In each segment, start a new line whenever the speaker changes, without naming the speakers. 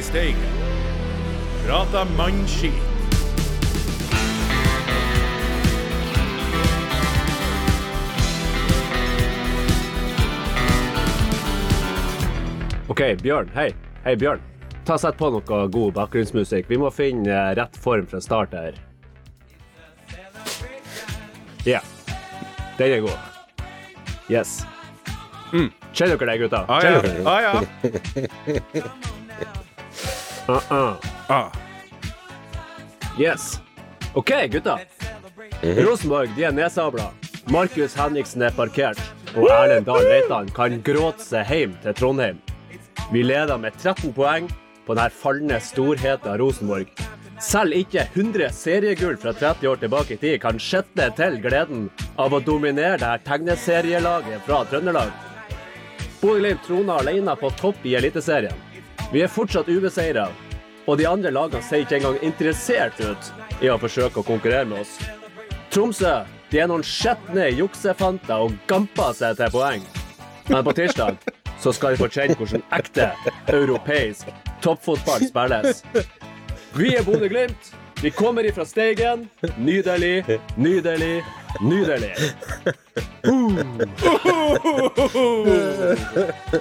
i Steigen. Prata mannskit.
OK, Bjørn. Hei. Hei, Bjørn. Ta Sett på noe god bakgrunnsmusikk. Vi må finne rett form fra start her. Ja. Den er god. Yes. Kjenner dere det, gutta?
Ah, ja. Ah, ja.
Uh -uh.
Ah.
Yes. OK, gutta. Rosenborg de er nedsabla. Markus Henriksen er parkert. Og Erlend Dahl Reitan kan gråte seg hjem til Trondheim. Vi leder med 13 poeng på denne falne storheten Rosenborg. Selv ikke 100 seriegull fra 30 år tilbake i tid kan skjette til gleden av å dominere det her tegneserielaget fra Trøndelag. Bodø-Glimt troner alene på topp i Eliteserien. Vi er fortsatt ubeseira, og de andre lagene ser ikke engang interessert ut i å forsøke å konkurrere med oss. Tromsø de er noen skjetne juksefanter og gamper seg til poeng. Men på tirsdag så skal de få kjenne hvordan ekte europeisk toppfotball spilles. Vi er Bodø-Glimt. Vi kommer ifra Steigen. Nydelig, nydelig, nydelig.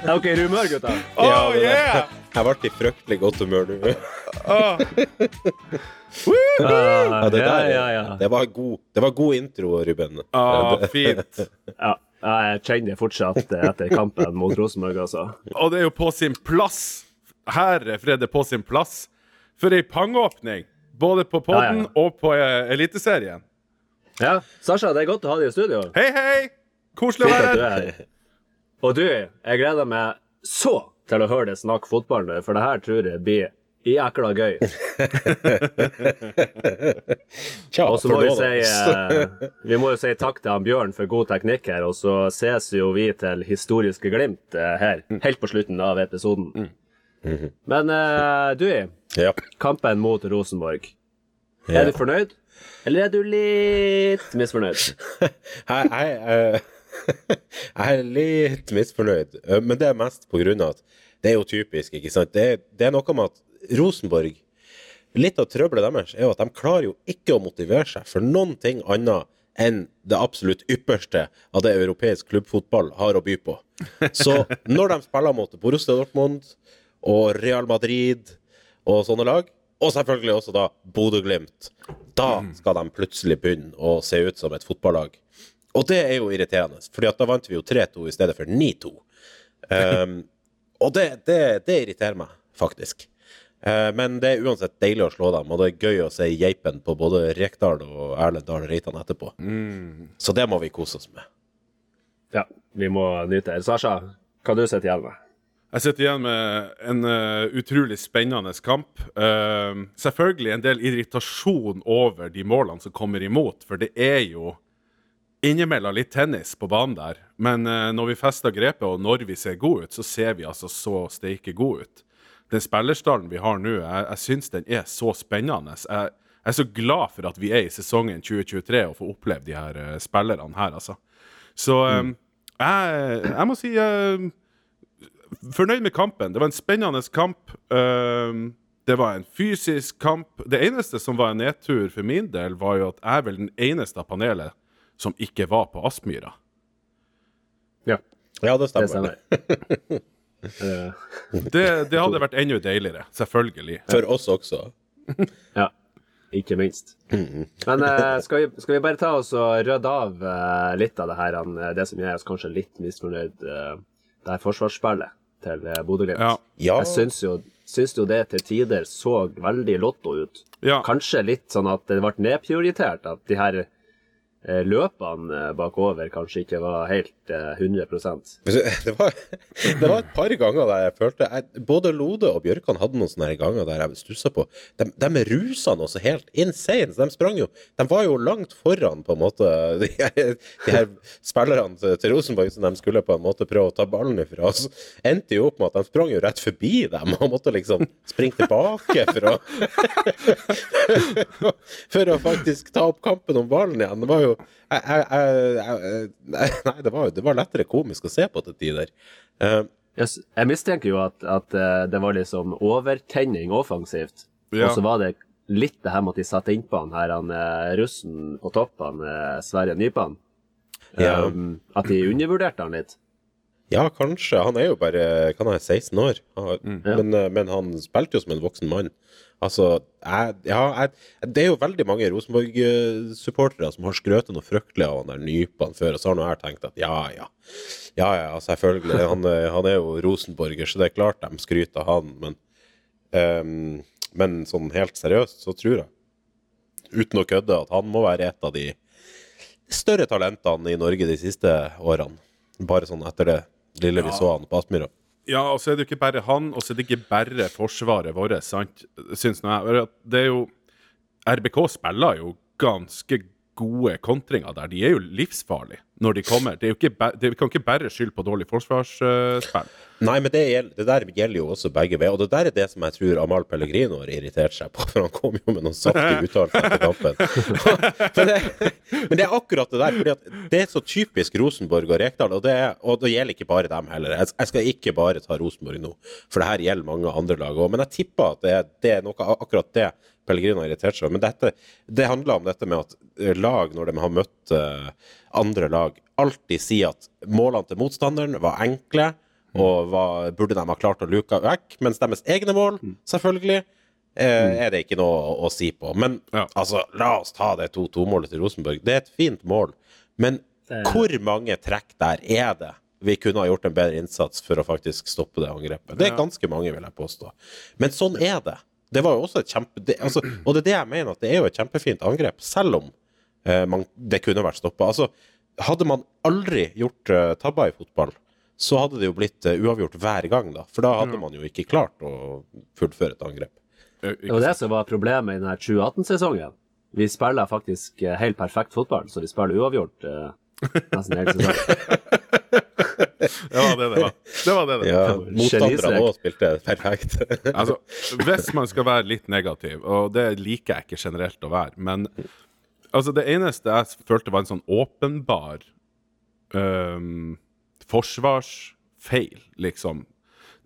Er dere i humør, gutta?
Oh, yeah!
Jeg ble i fryktelig godt humør nå.
Ah.
Ja,
det,
ja,
der,
ja, ja.
det, var god, det var god intro, Ruben.
Ah, fint.
ja. Jeg kjenner det fortsatt etter kampen mot Rosenborg, altså.
Og det er jo på sin plass. Her er Fredde på sin plass for ei pangåpning. Både på
ja.
og på eh, Eliteserien.
Ja, Sasha, det er godt å ha deg i studio.
Hei, hei! Koselig å være
er her. Og du, jeg gleder meg så til å høre deg snakke fotball for det her tror jeg blir jækla gøy.
Tja,
Og så må vi si, eh, vi må jo si takk til han Bjørn for god teknikk her, og så ses jo vi til historiske glimt eh, her, helt på slutten av episoden. Men eh, du,
Ja.
kampen mot Rosenborg.
Ja.
Er du fornøyd? Eller er du litt misfornøyd?
Hei, jeg, eh, jeg er litt misfornøyd, eh, men det er mest på grunn av at det er jo typisk, ikke sant. Det, det er noe med at Rosenborg Litt av trøbbelet deres er jo at de klarer jo ikke å motivere seg for noen ting annet enn det absolutt ypperste av det europeisk klubbfotball har å by på. Så når de spiller mot Borussia Dortmund og Real Madrid og sånne lag, og selvfølgelig også da Bodø-Glimt, da skal de plutselig begynne å se ut som et fotballag. Og det er jo irriterende, fordi da vant vi jo 3-2 i stedet for 9-2. Um, og det, det, det irriterer meg, faktisk. Uh, men det er uansett deilig å slå dem, og det er gøy å se geipen på både Rekdal og Erlend Dahl Reitan etterpå. Så det må vi kose oss med.
Ja, vi må nyte det. Sasha, hva du sitter igjen med?
Jeg sitter igjen med en uh, utrolig spennende kamp. Uh, selvfølgelig en del irritasjon over de målene som kommer imot, for det er jo innimellom litt tennis på banen der. Men uh, når vi fester grepet, og når vi ser gode ut, så ser vi altså så steike gode ut. Den spillerstallen vi har nå, jeg, jeg syns den er så spennende. Jeg, jeg er så glad for at vi er i sesongen 2023 og får oppleve de her uh, spillerne her, altså. Så eh, jeg, jeg må si uh, fornøyd med kampen. Det var en spennende kamp. Uh, det var en fysisk kamp. Det eneste som var en nedtur for min del, var jo at jeg er vel den eneste av panelet som ikke var på Aspmyra.
Ja,
Ja, det
det
stemmer.
stemmer. Eh,
Det, det hadde vært enda deiligere, selvfølgelig.
For oss også.
ja, ikke minst. Men eh, skal, vi, skal vi bare ta oss og rydde av eh, litt av det her, eh, det som gjør oss kanskje litt misfornøyd, det her forsvarsspillet til Bodø-Glimt?
Ja.
Ja,
Jeg syns jo, syns jo det til tider så veldig lotto ut.
Ja.
Kanskje litt sånn at det ble nedprioritert, at de her løpene eh, bakover kanskje ikke var helt eh, 100%
det var, det var et par ganger der jeg følte jeg, Både Lode og Bjørkan hadde noen sånne ganger der jeg stussa på. De, de rusa nå så helt insane. Så de sprang jo De var jo langt foran, på en måte, de de her spillerne til Rosenborg som de skulle på en måte prøve å ta ballen ifra. Så endte jo opp med at de sprang jo rett forbi dem og måtte liksom springe tilbake for å For å faktisk ta opp kampen om ballen igjen. Det var jo jeg, jeg, jeg, jeg, Nei, det var, det var lettere komisk å se på til tider. Uh,
Jeg, jeg mistenker jo at, at eh, det var liksom overtenning offensivt.
Ja.
Og så var det litt det her med at de satte innpå han her, han eh, russen på toppen, eh, Sverre Nypan.
Ja.
Um, at de undervurderte han litt.
Ja, kanskje. Han er jo bare kan han være 16 år.
Ja.
men, eh, men han spilte jo som en voksen mann. Altså, jeg, ja, jeg, det er jo veldig mange Rosenborg-supportere som har skrøtet noe fryktelig av han der Nypan før, og så har nå jeg tenkt at ja, ja. Ja, ja, selvfølgelig. Han, er- han er jo rosenborger, så det er klart de skryter av han, men um, Men sånn helt seriøst så tror jeg, uten å kødde, at han må være et av de større talentene i Norge de siste årene. Bare sånn etter det lille vi så han på Aspmyra.
Ja, og så er det jo ikke bare han, og så er det ikke bare forsvaret vårt, sant, syns nå jeg. Det er jo RBK spiller jo ganske gode kontringer der. De er jo livsfarlige når de kommer. Det er jo ikke det, kan ikke bare skylde på dårlig forsvarsspill.
Nei, men det, gjelder, det der gjelder jo også begge veier. Og det der er det som jeg tror Amal Pellegrino har irritert seg på, for han kom jo med noen saftige uttalelser etter kampen. men, det, men det er akkurat det der, fordi det er så typisk Rosenborg og Rekdal, og det, og det gjelder ikke bare dem heller. Jeg, jeg skal ikke bare ta Rosenborg nå, for det her gjelder mange andre lag òg. Men jeg tipper at det, det er noe akkurat det Pellegrino har irritert seg. Men dette, det handler om dette med at eh, lag, når de har møtt eh, andre lag, alltid sier at målene til motstanderen var enkle, og hva burde de ha klart å luke vekk, mens deres egne mål, selvfølgelig, eh, er det ikke noe å, si på. Men
Ja.
altså, la oss ta det 2-2-målet til Rosenborg. Det er et fint mål, men hvor mange trekk der er det vi kunne ha gjort en bedre innsats for å faktisk stoppe det angrepet? Det er ganske mange, vil jeg påstå. Men sånn er det. Det var jo også et kjempe... Det, altså, og det er det jeg mener, at det er jo et kjempefint angrep, selv om eh, man, det kunne vært stoppa. Altså, hadde man aldri gjort uh, tabber i fotball, så hadde det jo blitt eh, uavgjort hver gang, da. For da hadde man jo ikke klart å fullføre et angrep.
Det var det som var problemet i denne 2018-sesongen. Vi spiller faktisk eh, helt perfekt fotball, så vi spiller uavgjort eh, nesten hele sesongen.
Det var det det var. Det var det det.
Ja, Motstanderne òg spilte perfekt.
Altså, hvis man skal være litt negativ, og det liker jeg ikke generelt å være, men altså, det eneste jeg følte var en sånn åpenbar øhm, forsvarsfeil, liksom,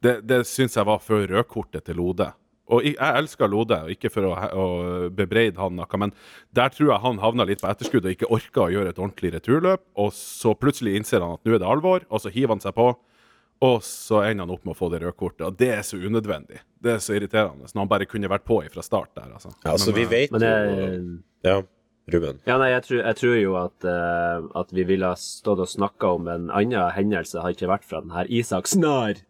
det, det syns jeg var før rødkortet til Lode. Og jeg elsker Lode, ikke for å, å bebreide han noe, men der tror jeg han havna litt på etterskudd og ikke orka å gjøre et ordentlig returløp, og så plutselig innser han at nå er det alvor, og så hiver han seg på. Og så ender han opp med å få det røde kortet, og det er så unødvendig. Det er så irriterende. Når han bare kunne vært på fra start der, altså.
Ja, altså,
Men,
vi
eh,
vet
Men
jo Ja, Ruben.
ja, nei, jeg, tror, jeg tror jo at, uh, at vi ville ha stått og snakka om en annen hendelse, har ikke vært fra den her Isak Snar.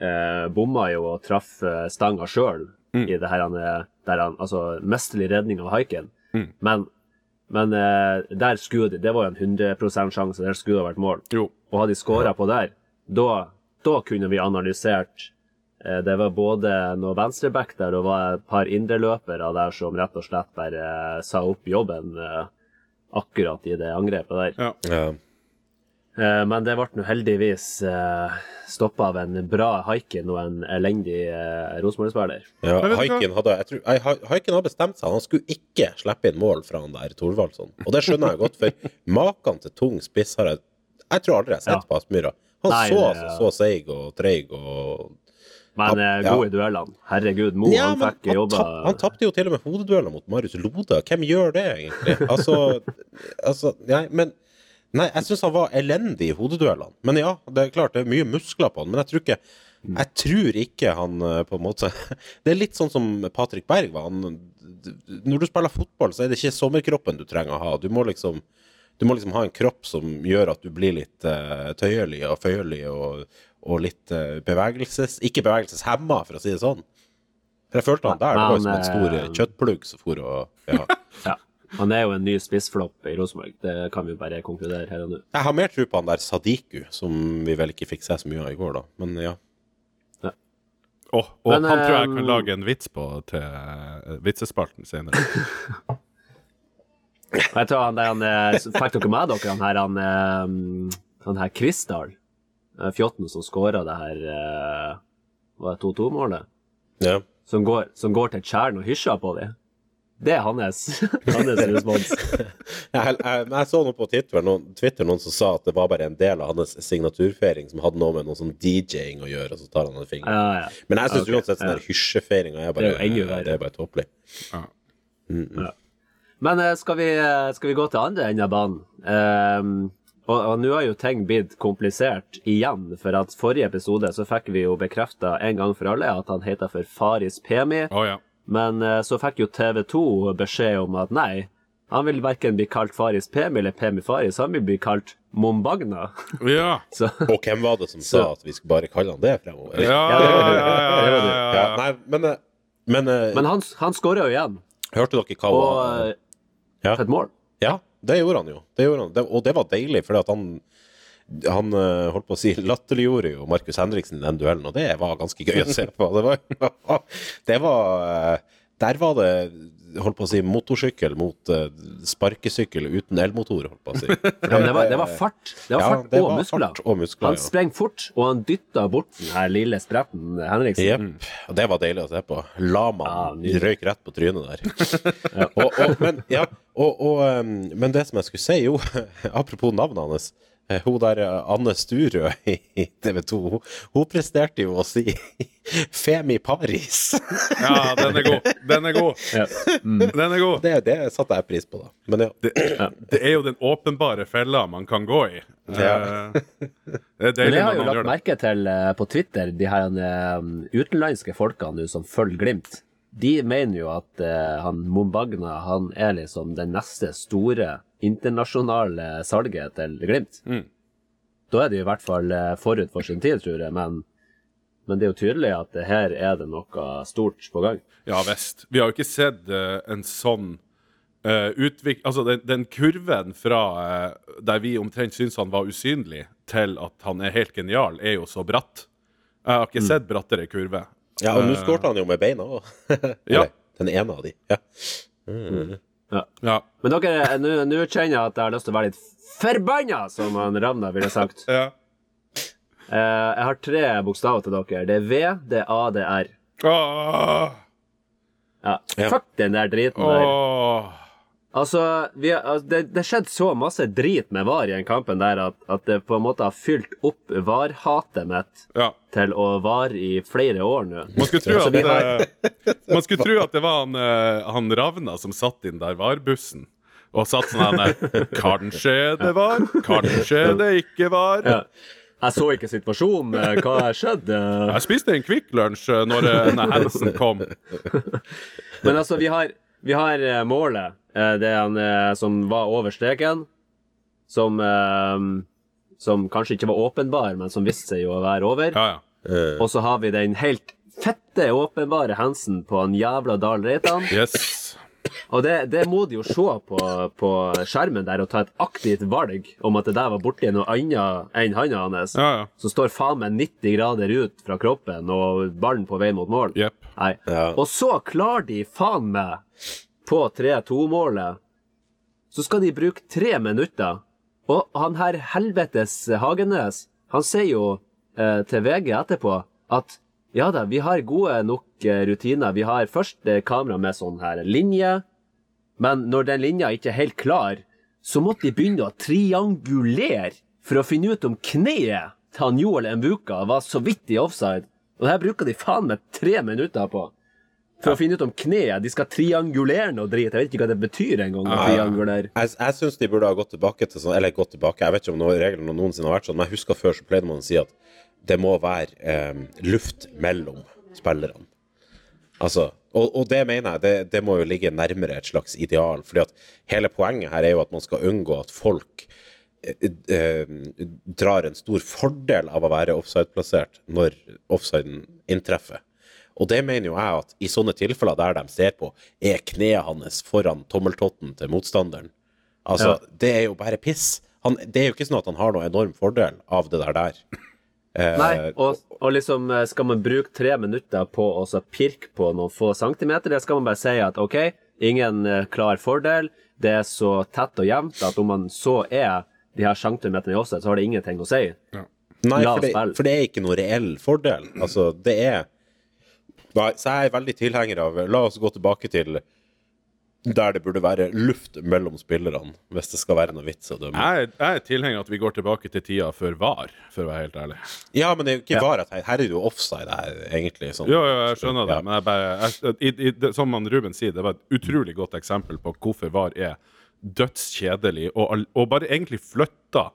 Uh, bomma jo og traff eh, stanga sjøl
Mm.
i det her han, er- der han Altså mesterlig redning av haiken.
Mm.
Men, men uh, der skulle de Det var jo en 100 sjanse, der skulle det ha vært mål.
Jo.
Og hadde de scora på der, da, da kunne vi analysert eh, Det var både noe venstreback der og var et par indreløpere der som rett og slett bare eh, sa opp jobben eh, akkurat i det angrepet der.
Ja.
Ja.
Eh, men det ble nå heldigvis stoppa av en bra haiken og en elendig Rosenborg-spiller.
Ja? Haiken hadde, jeg tror, Haiken hadde bestemt seg. Han skulle ikke slippe inn mål fra han der Thorvaldsson. Og det skjønner jeg godt, for maken til tung spiss har jeg Jeg tror aldri jeg har sett
Ja.
på Aspmyra. Han
Nei,
så altså så seig og treig og
Men
Ja,
eh,
ja.
god i duellene. Herregud, Mo
Ja,
han fikk
han,
jobba
han tapte jo til og med hodedueller mot Marius Lode. Hvem gjør det, egentlig? Altså, altså Nei, men Nei, jeg syns han var elendig i hodeduellene. Men ja, det er klart, det er mye muskler på han. Men jeg tror ikke Jeg tror ikke han eh, på en måte Det er litt sånn som Patrick Berg var. Han, når du spiller fotball, så er det ikke sommerkroppen du trenger å ha. Du må liksom du må liksom ha en kropp som gjør at du blir litt uh, tøyelig og føyelig og, og litt eh, bevegelses... Ikke bevegelseshemma, for å si det sånn. For jeg følte han der, det var som en stor eh, kjøttplugg som for å ja.
Ja. Han er jo en ny spissflopp i Rosenborg, det kan vi bare konkludere her og nå.
Jeg har mer tro på han der Sadiku, som vi vel ikke fikk se så mye av i går, da. Men ja.
Åh, og
Men,
han tror jeg
eh,
kan lage en vits på til eh, vitsespalten senere.
Jeg tror han der han eh, Fikk dere med dere han her han, eh, han her Krisdal? Eh, Fjotten som skåra det her eh, Var det 2-2-målet?
ja.
Som går, som går til tjern og hysjer på dem. Det er hans, hans respons.
Jeg, jeg, jeg så noe på Twitter noen, Twitter, noen som sa at det var bare en del av hans signaturfeiring som hadde noe med noe sånn DJ-ing å gjøre, og så tar han en finger.
Ja, ja.
Men jeg syns
okay.
uansett sånn
ja.
hysjefeiring er bare. Det er bare tåpelig.
Men eh, skal vi, skal vi gå til andre enden av banen? Ehm, og og nå har jo ting blitt komplisert igjen, for at forrige episode så fikk vi jo bekrefta en gang for alle at han heter for Faris Pemi,
Oh, ja.
men eh, så fikk jo TV2 beskjed om at nei, han vil verken bli kalt Faris Pemi eller Pemi Faris, han vil bli kalt Mombagna.
Ja.
Så
Og hvem var det som sa at vi skulle bare kalle han det fremover?
Ja, ja, ja, ja, ja, ja,
Ja,
ja.
nei, men, eh, men, eh,
Men han, han skåra jo igjen,
hørte dere hva
og
var
eh,
Ja.
et mål.
Ja, det gjorde han jo. Det gjorde han. Det, og det var deilig, for han han eh, holdt på å si latterliggjorde jo Markus Henriksen den duellen, og det var ganske gøy å se på. Det var, det var eh, Der var det holdt på å si motorsykkel mot uh, sparkesykkel uten elmotor, holdt på å si. For
Ja, men det var, det var fart. Det var
Ja,
fart
det
og
var
muskler.
fart og muskler,
han
ja.
sprang fort, og han dytta bort den her lille spretten Henriksen.
Jepp. Og det var deilig å se på. Lamaen
ja,
røyk rett på trynet der. og, og, men, ja, og, og, um, men det som jeg skulle si, jo, apropos navnet hans hun der eh, Anne Sturø i TV 2, hun, hun presterte jo å si Femi Paris.
ja, den er god. Den er god.
Ja.
Den er god.
Det, det satte jeg pris på, da. Men ja.
Det, det er jo den åpenbare fella man kan gå i.
Ja.
Eh, Det er
Men jeg har jo lagt merke til eh, på Twitter de her eh, utenlandske folkene som følger Glimt. De mener jo at eh, han Mombagna han er liksom den neste store internasjonale salget til Glimt.
Mm.
Da er det i hvert fall eh, forut for sin tid, tror jeg, men, men det er jo tydelig at det her er det noe stort på gang.
Ja visst. Vi har jo ikke sett uh, en sånn uh, utvik... Altså, den, den kurven fra uh, der vi omtrent syns han var usynlig, til at han er helt genial, er jo så bratt. Jeg har ikke sett brattere kurve.
ja, og nå
Eh,
skårte han jo med beina òg.
Ja.
Den ene av de. Ja.
Ja.
Men dere, nå kjenner jeg at jeg har lyst til å være litt forbanna, som han Ravna ville sagt.
ja.
Uh, jeg har tre bokstaver til dere. Det er V, det er A, det er R.
Åh,
Ja.
Ja.
Fuck den der driten der.
åh.
Altså, vi, har- altså det, det skjedde så masse drit med VAR i den kampen der at, at det på en måte har fylt opp VAR-hatet mitt
Ja.
til å vare i flere år nå.
Man skulle tro
Så
at,
har-
eh, man skulle tro at det var han, eh, han Ravna som satt inn der VAR-bussen. Og satt sånn her Kanskje det var, kanskje det ikke var.
Ja. Jeg så ikke situasjonen. hva skjedde?
Jeg spiste en Kvikk Lunsj eh, når eh, Hansen kom.
Men altså, vi har, vi har eh, målet. Eh, Det er han eh, som var over streken. Som, som kanskje ikke var åpenbar, men som viste seg jo å være over.
Ja, ja.
Og så har vi den helt fette åpenbare hensen på han jævla Dahl Reitan.
Yes.
Og det, det må de jo se på, på skjermen der og ta et aktivt valg om at det der var borti noe annet enn handa hans.
Ja, ja.
Som står faen meg 90 grader ut fra kroppen og ballen på vei mot mål.
Yep.
Nei.
Ja.
Og så klarer de faen meg på 3-2-målet Så skal de bruke tre minutter. Og han her helvetes Hagenes, han sier jo eh, til VG etterpå at ja da, vi har gode nok eh, rutiner. Vi har først eh, kamera med sånn her linje, men når den linja ikke er helt klar, så måtte de begynne å triangulere for å finne ut om kneet til han Joel Mbuka var så vidt i offside. Og det her bruker de faen meg tre minutter på. For å finne ut om kneet. De skal triangulere noe drit. Jeg vet ikke hva det betyr engang. å triangulere.
Jeg, jeg syns de burde ha gått tilbake til sånn Eller gått tilbake, jeg vet ikke om noen reglene noensinne har vært sånn, men jeg husker før så pleide man å si at det må være eh, luft mellom spillerne. Altså, og, og det mener jeg, det, det må jo ligge nærmere et slags ideal. fordi at hele poenget her er jo at man skal unngå at folk eh, eh, drar en stor fordel av å være offside-plassert når offsiden inntreffer. Og det mener jo jeg at i sånne tilfeller der de ser på, er kneet hans foran tommeltotten til motstanderen. Altså, det er jo bare piss. Han, det er jo ikke sånn at han har noen enorm fordel av det der der. Eh,
Nei, og, og liksom eh, skal man bruke tre minutter på å pirke på noen få centimeter, eller skal man bare si at OK, ingen eh, klar fordel, det er så tett og jevnt at om man så er de her centimeterne i offset, så har det ingenting å si.
Nei, for det, for det er ikke noen reell fordel. Altså, det er Nei, så jeg er veldig tilhenger av La oss gå tilbake til der det burde være luft mellom spillerne, hvis det skal være noe vits å dømme.
Jeg, jeg er tilhenger av at vi går tilbake til tida før VAR, for å være helt ærlig.
Ja, men det er jo ikke var at her, her er det jo offside, her, egentlig. Sånn.
Jo, jo, jeg skjønner det,
Ja.
men jeg bare jeg, i, i, det, Som han Ruben sier, det var et utrolig godt eksempel på hvorfor VAR er dødskjedelig, og, og bare egentlig flytta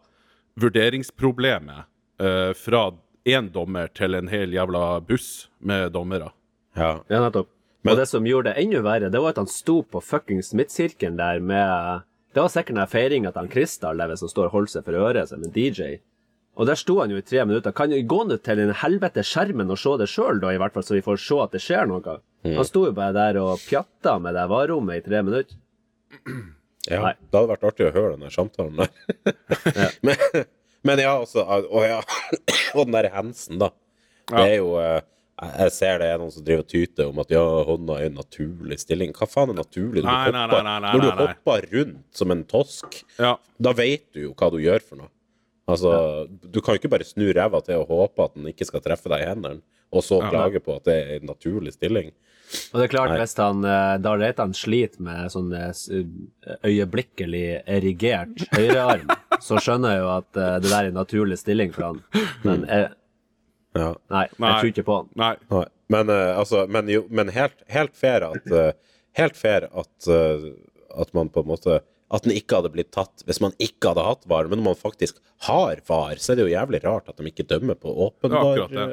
vurderingsproblemet uh, fra én dommer til en hel jævla buss med dommere.
Ja.
Ja, nettopp.
Men-
og det som gjorde det enda verre, det var at han sto på fuckings midtsirkelen der med Det var sikkert den feiringa til han Kristal hvis står og holder seg for øret som en DJ. Og der sto han jo i tre minutter. Kan jo gå ned til den helvete skjermen og se det sjøl, da, i hvert fall, så vi får se at det skjer noe. Han sto jo bare der og pjatta med det varerommet i tre minutter.
ja.
Nei.
Det hadde vært artig å høre den samtalen der. men, men ja, altså Og ja, og den der hensen, da. Det er jo eh, jeg ser det er noen som driver og tyter om at ja, hånda er en naturlig stilling. Hva faen er naturlig? Når du
nei,
hopper,
nei, nei,
når du
nei, nei.
hopper rundt som en tosk,
Ja.
da vet du jo hva du gjør for noe. Altså, Du kan jo ikke bare snu ræva til og håpe at den ikke skal treffe deg i hendene, og så
Ja,
klage på at det er en naturlig stilling.
Og det er klart, hvis han da vet Reitan sliter med sånn eh, øyeblikkelig erigert høyrearm, så skjønner jeg jo at eh, det der er en naturlig stilling for han. Men jeg,
Ja.
nei, jeg
Nei.
tror ikke på han.
Nei.
Nei. Men, uh, altså, men, jo, men helt, helt fair at uh, Helt fair at, uh, at man på en måte At den ikke hadde blitt tatt hvis man ikke hadde hatt VAR. Men når man faktisk har VAR, så er det jo jævlig rart at de ikke dømmer på åpenbar,
Ja,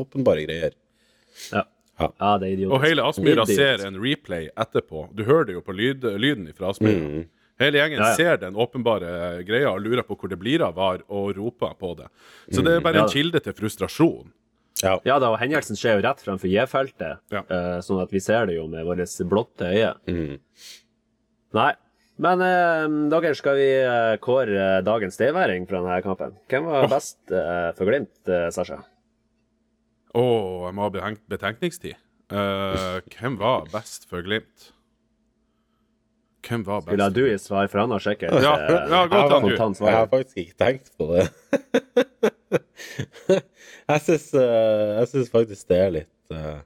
åpenbare greier.
Ja,
Ja.
ja det er idiotisk.
Og hele Aspmyra ser en replay etterpå. Du hører det jo på lyd, lyden fra Aspmyra. Hele gjengen
Ja, ja.
ser den åpenbare greia og lurer på hvor det blir av VAR, og roper på det. Så det er bare
Ja.
en kilde til frustrasjon.
Ja.
Ja da, og hendelsen skjer jo rett fremfor J-feltet,
Ja.
uh, sånn at vi ser det jo med våre blotte øye.
Mm.
Nei. Men uh, dere, skal vi uh, kåre dagens stayværing fra denne kampen? Hvem var best uh, for Glimt, uh, Sasha?
Å, jeg må ha betenkningstid. Eh, hvem var best for Glimt? Hvem var
best? ha du i svar, for han har sikkert
Ja,
eh,
ja, godt han,
kontant
Jeg har faktisk ikke tenkt på det. jeg syns faktisk det er litt eh,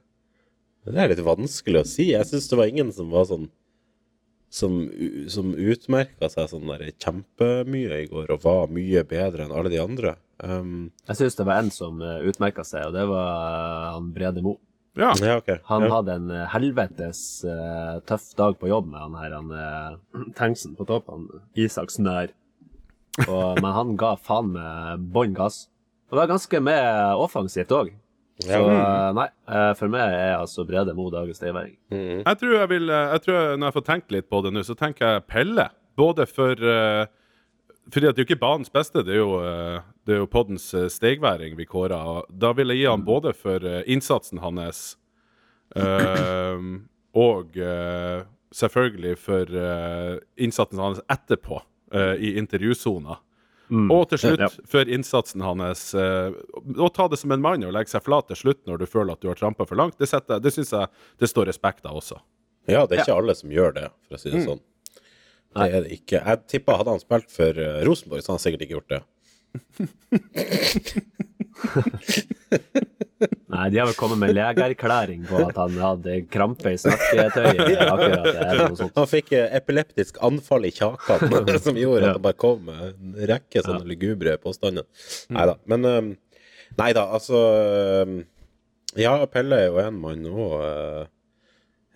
Det er litt vanskelig å si. Jeg syns det var ingen som var sånn som, som utmerka seg sånn der kjempemye i går, og var mye bedre enn alle de andre. Um,
Jeg syns det var en som utmerka seg, og det var eh, han Brede Mo.
Ja.
ja, okay.
Han
ja.
hadde en eh, helvetes uh, tøff dag på jobb med han her han uh, tanksen på toppen, Isak Snør. Og, men han ga faen med bånn gass. Og det var ganske med offensivt òg. Så
Ja.
eh, nei, for meg er altså Brede Mo dagens stayværing.
Mm.
Jeg tror jeg vil jeg tror Når jeg får tenkt litt på det nå, så tenker jeg Pelle. Både for uh, Fordi at det er jo ikke banens beste, det er jo, det er jo poddens eh, stegværing vi kårer. og Da vil jeg gi han både for eh, innsatsen hans eh, og eh, selvfølgelig for eh, innsatsen hans etterpå i intervjusona. Og til slutt
Ja.
for innsatsen hans. eh, Å ta det som en mann og legge seg flat til slutt når du føler at du har trampa for langt, det, setter, det syns jeg det står respekt av også.
ja, det er ikke alle som gjør det, for å si det sånn. Det er det ikke. Jeg tippa hadde han spilt for Rosenborg, så hadde han sikkert ikke gjort det.
Nei, de har vel kommet med legeerklæring på at han hadde krampe i snakketøyet. Akkurat.
Han fikk eh, epileptisk anfall i kjakene som gjorde at det bare kom en rekke sånne lugubre påstander. Nei da. Men eh, Nei da, altså eh, Ja, Pelle er jo en mann òg.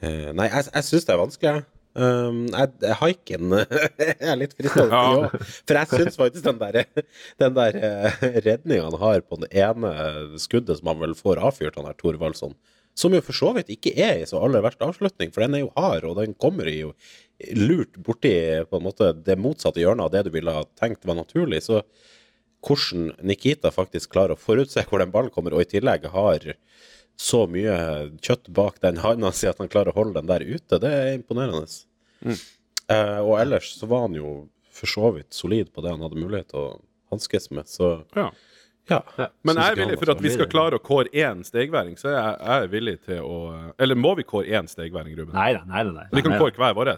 Nei, jeg, jeg syns det er vanskelig, jeg. Um, jeg, haiken er litt til
Ja.
For jeg syns faktisk den der, den der uh, redninga han har på det ene skuddet som han vel får avfyrt, han her Thorvaldsson, som jo for så vidt ikke er i så aller verste avslutning, for den er jo hard, og den kommer jo lurt borti på en måte det motsatte hjørnet av det du ville ha tenkt var naturlig. Så hvordan Nikita faktisk klarer å forutse hvor den ballen kommer, og i tillegg har så mye kjøtt bak den handa si at han klarer å holde den der ute, det er imponerende. Eh, og ellers så var han jo for så vidt solid på det han hadde mulighet til å hanskes med, så
Ja.
ja.
Ja.
Men jeg er villig for at vi skal klare å kåre én stegværing, så er jeg, jeg er villig til å Eller må vi kåre én stegværing, Ruben?
Nei da, nei da. nei.
Vi kan kåre hver vår.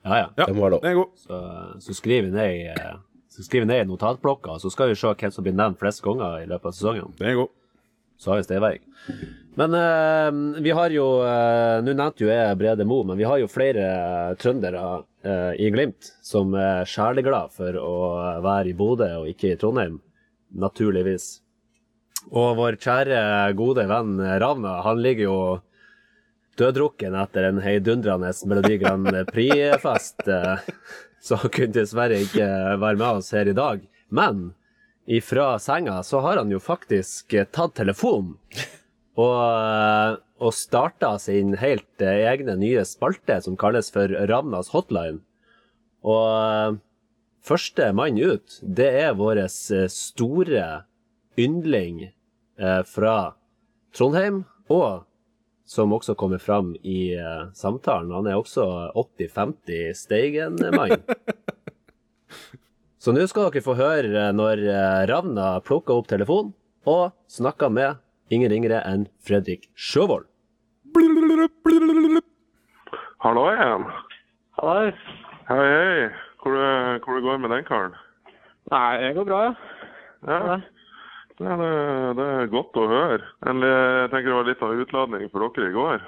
Ja, ja.
Ja,
Det må være lov.
er god.
Så, så skriver vi ned i eh, så skriver vi ned i notatblokka, så skal vi se hvem som blir nevnt flest ganger i løpet av sesongen.
Det er god.
Så har vi Steinberg. Men eh, vi har jo eh, Nå nevnte jo jeg Brede Mo, men vi har jo flere eh, trøndere eh, i Glimt som er sjeleglad for å være i Bodø og ikke i Trondheim, naturligvis. Og vår kjære, gode venn Ravna, han ligger jo døddrukken etter en heidundrende Melodi Grand Prix-fest. eh, Så han kunne dessverre ikke være med oss her i dag. Men ifra senga så har han jo faktisk eh, tatt telefonen og, eh, og starta sin helt eh, egne nye spalte som kalles for Ravnas hotline. Og første mann ut, det er vår store yndling fra Trondheim, og som også kommer fram i samtalen. Han er også 80-50 Steigen-mann. Så nå skal dere få høre når eh, Ravna plukka opp telefonen og snakka med ingen ringere enn Fredrik Sjøvold.
Hallo igjen.
Hallais.
Hei, hei. Hvor det, hvor det går med den karen?
Nei, det går bra, ja.
Ja, det, det, det er godt å høre. Eller, Jeg tenker det var litt av utladning for dere i går.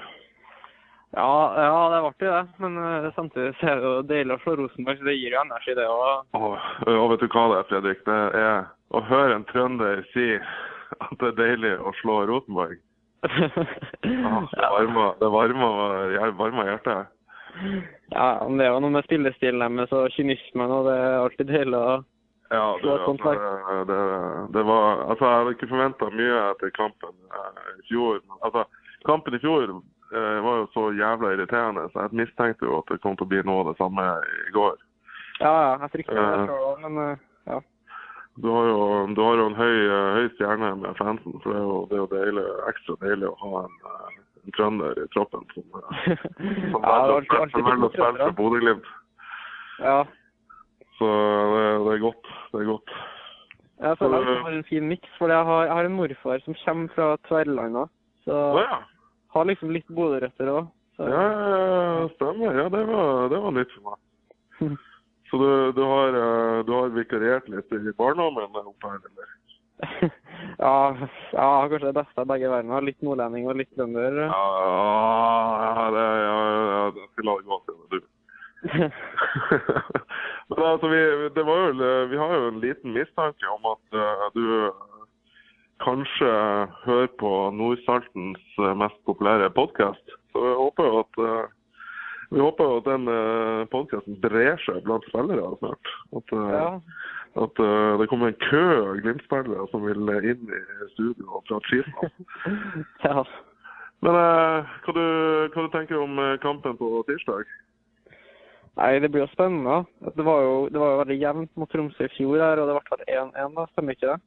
Ja, ja det er artig, det. Men uh, samtidig så er det jo deilig å slå Rosenborg, så det gir jo energi, det òg.
Og, og vet du hva det er, Fredrik? Det er å høre en trønder si at det er deilig å slå Rosenborg. Ah, det varmer, det varmer, varmer hjertet.
ja, men det er jo noe med spillestilen deres og kynismen, og det er alltid deilig å
Ja, det, altså, det, det var Altså, jeg hadde ikke forventa mye etter kampen eh, i fjor. Altså, kampen i fjor eh, var jo så jævla irriterende, så jeg mistenkte jo at det kom til å bli noe av det samme i går.
Ja, ja, jeg frykter det
Ja.
sjøl òg, men eh, ja.
Du har jo, du har jo en høy, eh, høy stjerne med fansen, for det er jo, det er jo deilig, ekstra deilig å ha en, eh, en trønder i troppen som, eh, som
Ja, er
velger å spille- for Bodø-Glimt.
ja.
Så det, det er godt. Det er godt.
Jeg føler jeg har en fin miks, for jeg har, jeg har en morfar som kommer fra Tverlandet. Så
Å ja.
Har liksom litt Bodø-røtter òg.
Ja, ja, ja, stemmer. Ja, det var, det var nytt for meg. Så du, du, har, eh, du har vikariert litt i barndommen oppe her, eller?
ja, ja, kanskje det beste av begge verdener. Litt nordlending og litt trønder.
Ja, ja, det, ja, ja, jeg skal la det gå til det, du. Men altså, vi, det var jo, vi har jo en liten mistanke om at uh, du eh, kanskje hører på Nordsaltens eh, mest populære podkast. Så jeg håper jo at eh, vi håper jo at den uh, podkasten brer seg blant spillere snart. At, eh,
ja.
at eh, det kommer en kø av Glimt-spillere som vil eh, inn i studio og prate skit.
ja.
Men eh, hva, du, hva du tenker du om eh, kampen på tirsdag?
Nei, det blir jo spennende. Det var jo, det var jo veldig jevnt mot Tromsø i fjor her, og det ble 1-1, da. Stemmer ikke det?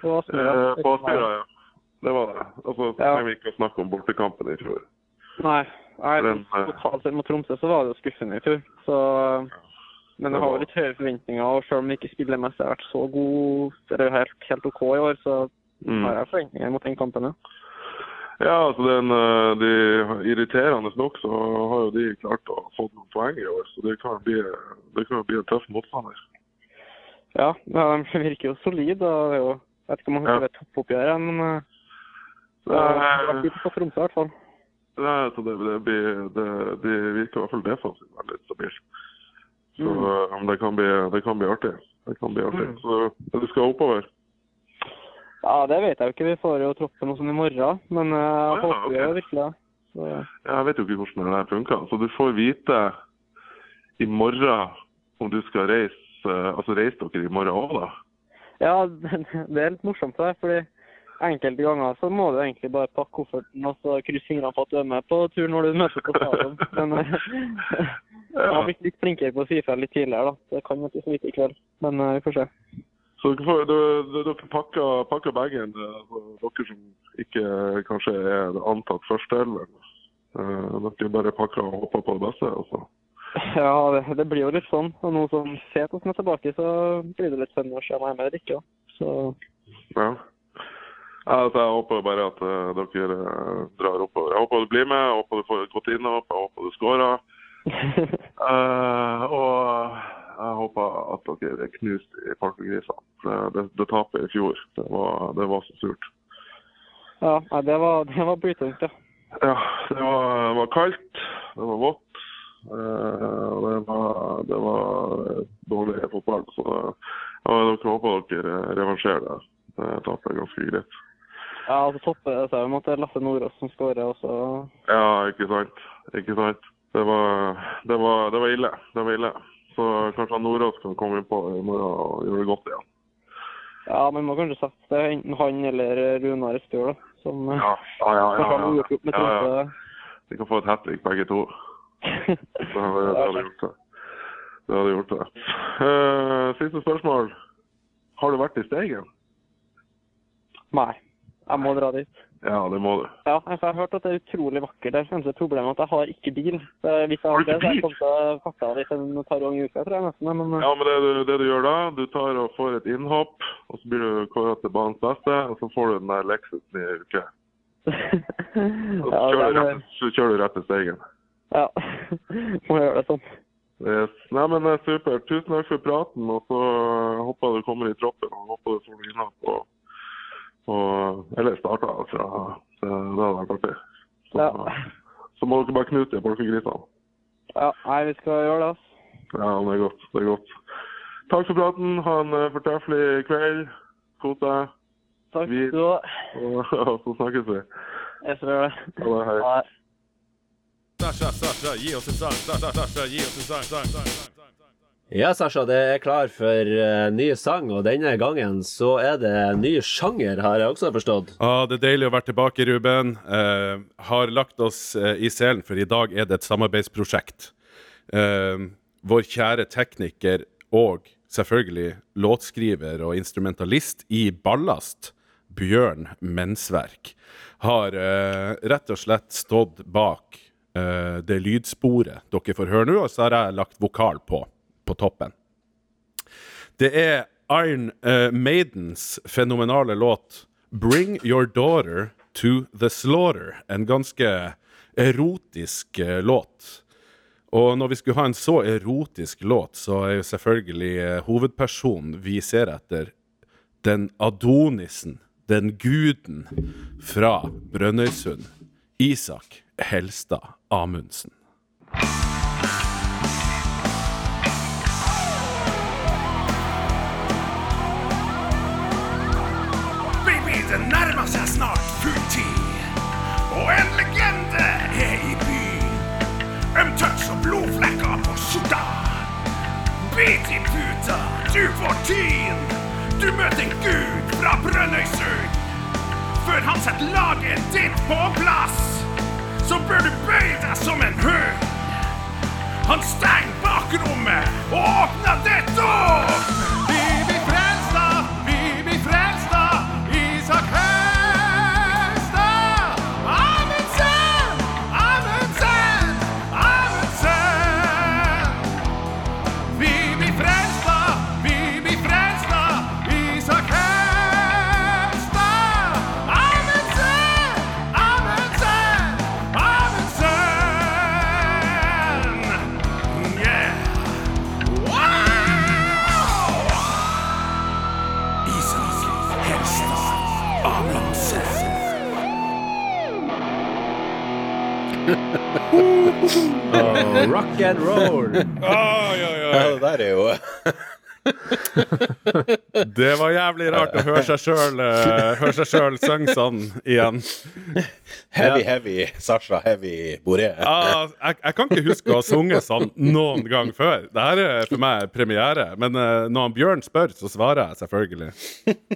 På Aspmyra.
Eh, på ja. Det var det. Altså,
så
trenger vi ikke å snakke om bortekampen i fjor.
Nei. Nei,
eh,
totalt sett mot Tromsø så var det jo skuffende i fjor. Så, men jeg har jo litt høye forventninger, og selv om vi ikke spiller mest, jeg har vært så god, eller helt, helt OK i år, så
Mm.
har jeg forventninger mot den kampen, ja.
Ja, altså den, eh, de, Irriterende nok så har jo de klart å få noen poeng i år, så det kan bli, det kan bli en tøff motstander.
Ja, de virker jo solide, og det er jo, vet ikke om man kan
Ja.
kalle det toppoppgjør, men eh, det blir litt på Tromsø i hvert fall.
Så det, det, blir, det, de virker i hvert fall defensivt veldig stabilt. Så
Mm.
eh, det, kan bli, det kan bli artig. Det kan bli artig.
Mm.
Så du skal oppover?
Ja, det vet jeg jo ikke. Vi får jo troppen noe sånn i morgen, men jeg jeg
ja,
håper
okay.
jo virkelig det. ja.
Jeg vet jo ikke hvordan det funker. Så du får vite i morgen om du skal reise Altså reiser dere i morgen òg, da?
Ja, det er litt morsomt det, fordi enkelte ganger så må du egentlig bare pakke kofferten og så krysse fingrene på at du er med på tur når du møter på stadion. Men eh, jeg har blitt litt flinkere på å si fra litt tidligere, da. Det kan ikke så vidt i kveld, men eh, vi får se.
Så dere, du- dere pakker, pakker bagen, eh, dere som ikke kanskje er antatt førsteelveren. eller, dere bare pakker og håper på det beste? Altså.
Ja, det, det blir jo litt sånn. Og nå som Fet som er tilbake, så blir det litt spennende å se om jeg er med eller ikke. Så
Ja. Ja, altså, jeg håper bare at uh, dere eh, drar oppover. Jeg håper du blir med, jeg håper du får et godt innhopp, jeg håper du scorer. uh, og jeg håper at dere er knust i Parkegrisene. Det, det, det tapet i fjor, det var, det var så surt.
Ja, det var, det var brytungt, ja.
Ja, det var, var kaldt, det var vått. Eh, og det var, det var dårlig fotball. Så dere håper dere revansjerer det. Det tapet ganske greit.
Ja, altså topper det seg med at det er Lasse Nordås som skårer, og så
Ja, ikke sant. Ikke sant. Det var, det var, det var ille. Det var ille. Så kanskje Nordås kan komme innpå i morgen og gjøre det godt igjen.
Ja, men må kanskje sette det enten han eller Runar Espejord, da. Som
ja, Ja, ja, ja. ja, ja,
ja.
De kan få et hat trick begge to. Det hadde, det hadde gjort det. Det hadde gjort det. Uh, siste spørsmål. Har du vært i Steigen?
Nei, jeg må dra dit.
Ja, det må du.
Ja, for jeg har hørt at det er utrolig vakkert der. Eneste problemet er at jeg har ikke bil. Hvis jeg
Har du
det, så jeg kommer til å fatte av litt en par ganger i uka, tror jeg nesten. Men eh,
Ja, men det du, det du gjør da, du tar og får et innhopp, og så blir du kåret til banens beste, og så får du den der Lexusen i uke. Og så
ja,
kjører,
det
du
er-
rett, så kjører du rett til Steigen.
Ja. må gjøre det sånn.
Yes. Nei, men det er supert. Tusen takk for praten, og så eh, håper jeg du kommer i troppen, og håper du får innhopp, og, og eller starter, altså. Det, hadde vært artig. Så,
Ja.
så må dere bare knute de polkagrisene.
Ja, nei, vi skal gjøre det, altså.
Ja, det er godt. Det er godt. Takk for praten. Ha en eh, fortreffelig kveld. Kos deg.
Takk skal du ha.
Og, og så snakkes vi.
Jeg skal gjøre det.
Ha det. Hei.
Sasha, Sasha, gi oss en sang. Sasha, Sasha, gi oss en sang. sang, sang, sang.
Ja, Sasha, det er klar for uh, ny sang, og denne gangen så er det ny sjanger, har jeg også forstått.
Ah, det er deilig å være tilbake, Ruben. Uh, har lagt oss uh, i selen, for i dag er det et samarbeidsprosjekt. Vår kjære tekniker og selvfølgelig låtskriver og instrumentalist i Ballast, Bjørn Mensverk, har rett og slett stått bak eh, det lydsporet dere får høre nå, og så har jeg lagt vokal på, på toppen. Det er Iron uh, Maidens fenomenale låt 'Bring Your Daughter to the Slaughter'. En ganske erotisk uh, låt. Og når vi skulle ha en så erotisk låt, så er jo selvfølgelig hovedpersonen vi ser etter, den Adonisen, den guden fra Brønnøysund, Isak Helstad Amundsen.
Baby, det nærmer seg snart fulltid. Og en legende er i byen. Ømtouch og blodflekker på skjorta. Bit i puta, du får tyn. Du møter en gud fra Brønnøysund. Før han setter laget ditt på plass, så bør du bøye deg som en hund. Han stenger bakrommet og åpner det dår.
Oh, rock and roll!
Ja, det der er jo
Det var jævlig rart å høre seg sjøl høre seg sjøl synge sånn igjen.
heavy, heavy Sasha Heavy Boré.
Ah, jeg, jeg kan ikke huske å ha sunget sånn noen gang før. Dette er for meg premiere. Men eh, når han Bjørn spør, så svarer jeg selvfølgelig.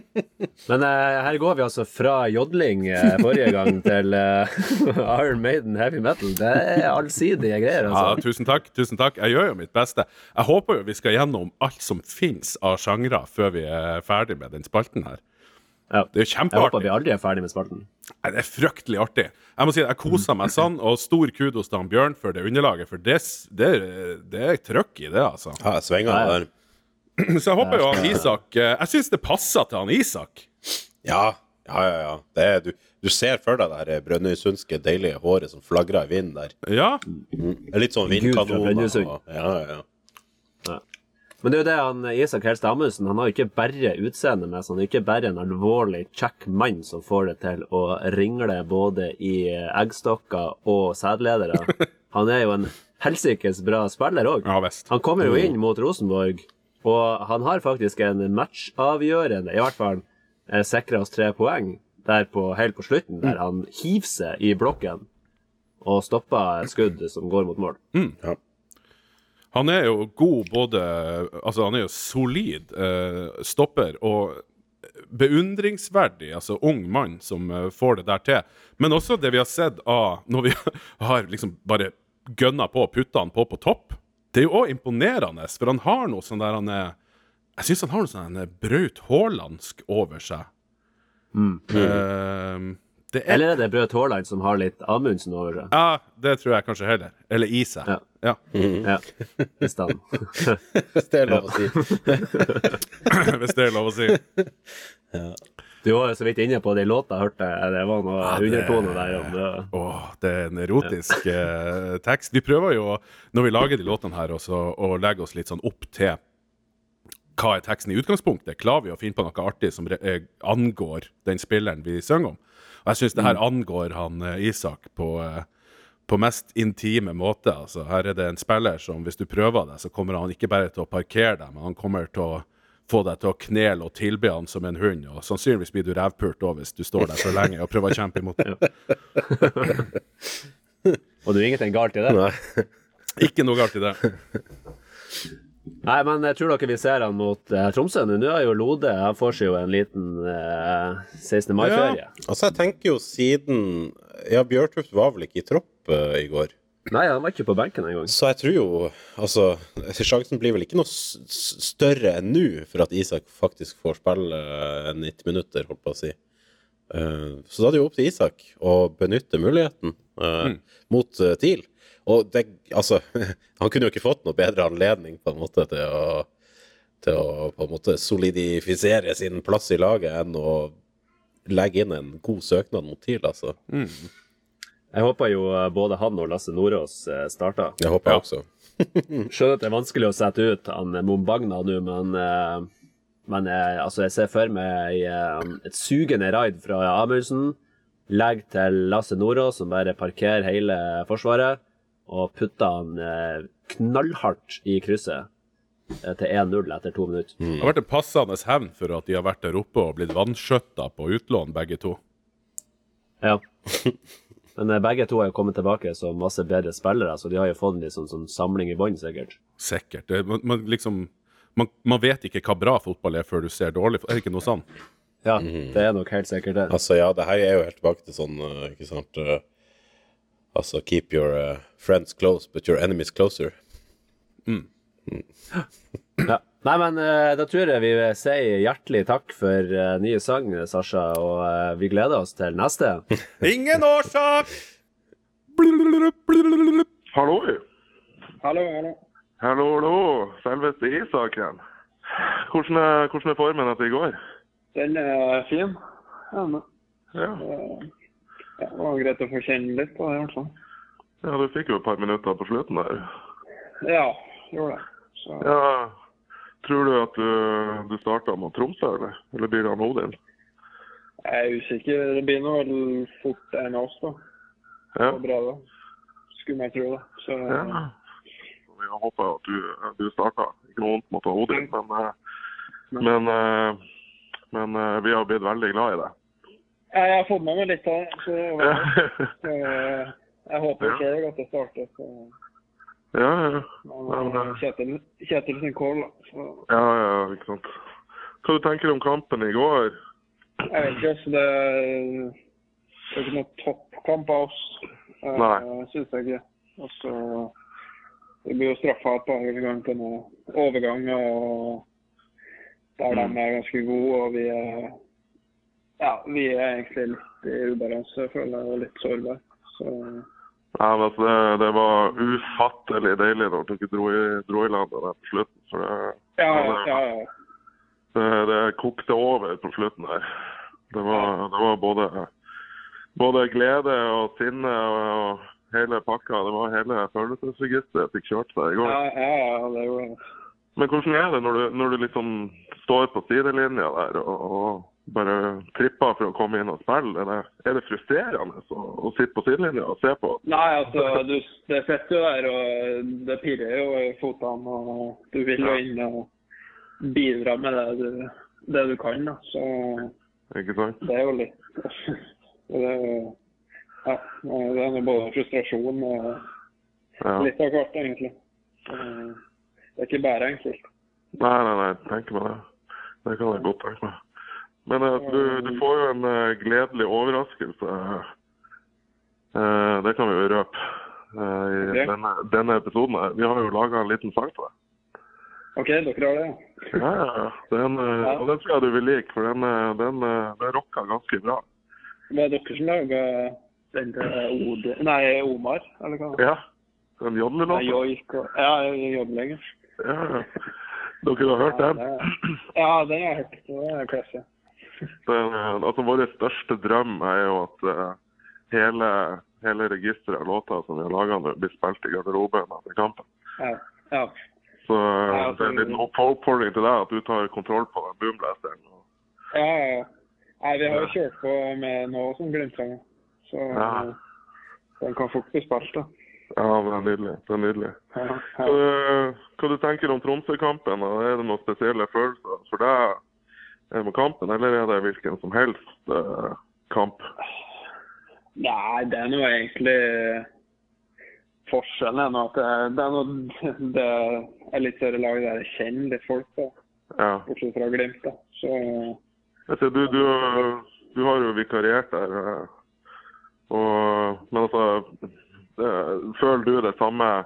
Men uh, her går vi altså fra jodling uh, forrige gang til uh, Iron Maiden heavy metal. Det er allsidige greier,
Ja,
altså.
tusen takk. tusen takk Jeg gjør jo mitt beste. Jeg håper jo vi skal gjennom alt som fins av sjangre før vi er ferdig med den spalten her.
Ja.
Det er jo
Jeg håper vi aldri er ferdig med spalten.
Nei, Det er fryktelig artig. Jeg må si Jeg kosa meg sånn, og stor kudos til han Bjørn for det underlaget. For det, det, det er trøkk i det, altså.
Ja, jeg svinger der.
Så jeg håper jo han Isak eh, Jeg syns det passer til han Isak.
Ja, ja, ja. ja. Det er, du, du ser for deg det der brønnøysundske deilige håret som flagrer i vinden der.
Ja.
Er litt sånn
Gud fra
vindkanoner.
Brønnøysund.
Ja, ja, ja.
Men det er jo det han Isak Helst Amundsen Han har jo ikke bare utseendet med seg, han er ikke bare en alvorlig kjekk mann som får det til å ringle både i eggstokker og sædledere. Han er jo en helsikes bra spiller òg.
Ja.
Han kommer jo inn mot Rosenborg, og han har faktisk en matchavgjørende, i hvert fall eh, sikra oss tre poeng der på, helt på slutten, der han hiver seg i blokken og stopper skudd som går mot mål.
Han er jo god både Altså, han er jo solid eh, stopper og beundringsverdig, altså ung mann som eh, får det der til. Men også det vi har sett av når vi har liksom bare gønna på og putta han på på topp. Det er jo òg imponerende, for han har noe sånn der han er Jeg syns han har noe sånn Braut Haalandsk over seg. Eh, det er
Eller er det Brød Haaland som har litt Amundsen over seg?
Ja, det tror jeg kanskje heller. Eller i seg.
Ja.
Ja.
Ja, hvis
Hvis det er lov å si.
Hvis det er lov å si.
Du var jo så vidt inne på det i låta, hørte jeg. Det var noe
ja,
undertone der om det.
Åh, det er en erotisk eh, tekst. Vi prøver jo, når vi lager de låtene her, også, å legge oss litt sånn opp til hva er teksten i utgangspunktet. Klarer vi å finne på noe artig som re- eh, angår den spilleren vi synger om? Og jeg syns det her angår han eh, Isak på, eh, på mest intime måte. Altså, her er det en spiller som, hvis du prøver det, så kommer han ikke bare til å parkere deg, men han kommer til å få deg til å knele og tilbe han som en hund. Og sannsynligvis blir du revpult òg hvis du står der for lenge og prøver å kjempe imot.
Og det er ingenting galt i det.
Nei.
Ikke noe galt i det.
Nei, men jeg tror dere vi ser han mot eh, Tromsø nå. Nå er jo Lode Han får seg jo en liten eh, 16. mai-ferie.
Altså, jeg tenker jo siden Ja, Bjørtuft var vel ikke i tropp uh, i går.
Nei, han var ikke på benken engang.
Så jeg tror jo Altså, sjansen blir vel ikke noe større enn nå for at Isak faktisk får spille eh, 90 minutter, holdt på å si. Eh, så da er det jo opp til Isak å benytte muligheten mm. mot TIL. Og det Altså, han kunne jo ikke fått noe bedre anledning på en måte til å til å på en måte solidifisere sin plass i laget enn å legge inn en god søknad mot TIL, altså.
Jeg håper jo eh, både han og Lasse Nordås eh, starter.
Det håper jeg
Ja.
også.
Skjønner at det er vanskelig å sette ut han eh, Mombagna nå, men, men altså, jeg ser for meg et sugende raid fra Amundsen. Legg til Lasse Nordås, som bare parkerer hele forsvaret, og putta han eh, knallhardt i krysset eh, til 1-0 etter to minutter.
Det har vært en passende hevn for at de har vært der oppe og blitt vanskjøtta på utlån, begge to.
Ja. Men eh, begge to har jo kommet tilbake som masse bedre spillere, så de har jo fått en liksom, sånn samling i bånn, sikkert.
Sikkert. Det, man, man liksom man, man vet ikke hva bra fotball er før du ser dårlig. Er det ikke noe sånn?
Ja, det er nok helt sikkert det.
Altså, ja, det her er jo helt tilbake til sånn, ikke sant Altså, keep your uh, friends close, but your enemies closer.
Ja. Nei, men eh, da tror jeg vi sier hjertelig takk for uh, nye sang, Sasha, og uh, vi gleder oss til neste.
Ingen årsak!
Hallo.
Hallo, hallo.
Hallo, hallo. Selveste Isaken. Hvordan er, hvordan er formen etter i går?
Den er fin. Ja, men,
Ja.
Eh, ja, det var greit å få kjenne litt på det, i hvert fall.
ja, du fikk jo et par minutter på slutten der.
Ja, gjorde det. Så,
Ja, Tror du at du, du starta mot Tromsø, eller? Eller blir det han Odin?
jeg er usikker. Det blir nå vel fort en av oss, da.
Ja.
Bra, da. Skulle man tro det. Så
ja. Vi har håpa at du, du starta. Ikke noe vondt mot Odin, men, men, men, eh, men eh, vi har blitt veldig glad i deg.
Ja, jeg har fått med meg litt av det. Så, det så eh, jeg håper
Ja.
sjøl at det starter. Så,
ja, ja.
men,
men
eh,
det-
Kjetil, Kjetil sin call, da. Så,
Ja, ja, ikke sant. Hva du tenker om kampen i går?
jeg vet ikke. Så det, det er ikke noe toppkamp av oss. Uh,
Nei.
Syns jeg ikke. Altså, så Vi blir jo straffa et par ganger på noen overgang, og der
Mm.
de er ganske gode, og vi er ja, vi er egentlig litt i ubalanse, føler jeg, og litt sårbare. Så
Ja, men altså, det, det var ufattelig deilig når dere dro i, dro i landet der på slutten. For det,
ja, ja, ja.
det, det kokte over på slutten her. Det var, det var både, både glede og sinne og, og hele pakka. Det var hele følelsesregisteret fikk kjørt seg i går.
Ja, ja, ja, det gjorde det.
Men hvordan er det når du, når du liksom står på sidelinja der og, og bare tripper for å komme inn og spille? Er det, er det frustrerende å, å sitte på sidelinja og se på?
Nei, altså, du, det sitter jo der, og det pirrer jo i fotene. Og du vil jo inn og bidra med det du, det du kan. Da. Så
Ikke sant?
det er jo litt det, er Ja, det er jo både frustrasjon og
Ja.
litt av hvert, egentlig. Det er ikke bare enkelt.
Nei, nei, nei, tenk meg det. Det kan jeg godt tenke meg. Men eh, du, du får jo en uh, gledelig overraskelse. Uh, det kan vi jo røpe uh, i
okay.
denne, denne episoden. her. Vi har jo laga en liten sang til deg.
OK, dere har det? ja.
Ja. Den, eh,
Ja.
Og den tror jeg du vil like, for den, eh, den, eh, den rocka ganske bra.
Det det dere som laga den til. Nei, Omar, eller hva?
Ja. Den
og Ja, jodling.
Ja, ja. Dere har hørt den?
Ja, den har jeg hørt. Det er klasse.
Den, eh, altså, Vår største drøm er jo at eh, hele, hele registeret av låter som vi har laga nå, blir spilt i garderoben etter kampen.
Ja. ja.
Så
ja, altså,
det er opp- oppfordring til deg at du tar kontroll på den boomblasteren.
Ja, ja, ja. Nei, vi har jo kjørt på med noe som Glimt-sanger. Så
Ja.
den kan fort bli spilt, da.
Ja, det er nydelig. Det er nydelig.
Ja, ja.
hva du tenker om Tromsø-kampen? Er det noen spesielle følelser for deg det kampen, eller er det hvilken som helst uh, kamp?
Nei, det er nå egentlig Forskjellen er at det, er- noe Det er litt større lag der jeg kjenner litt folk, på.
Ja.
Bortsett fra Glimt, da. Så
Jeg ser, du, du, du har jo vikariert der. eh, Og, men altså det, Føler du det samme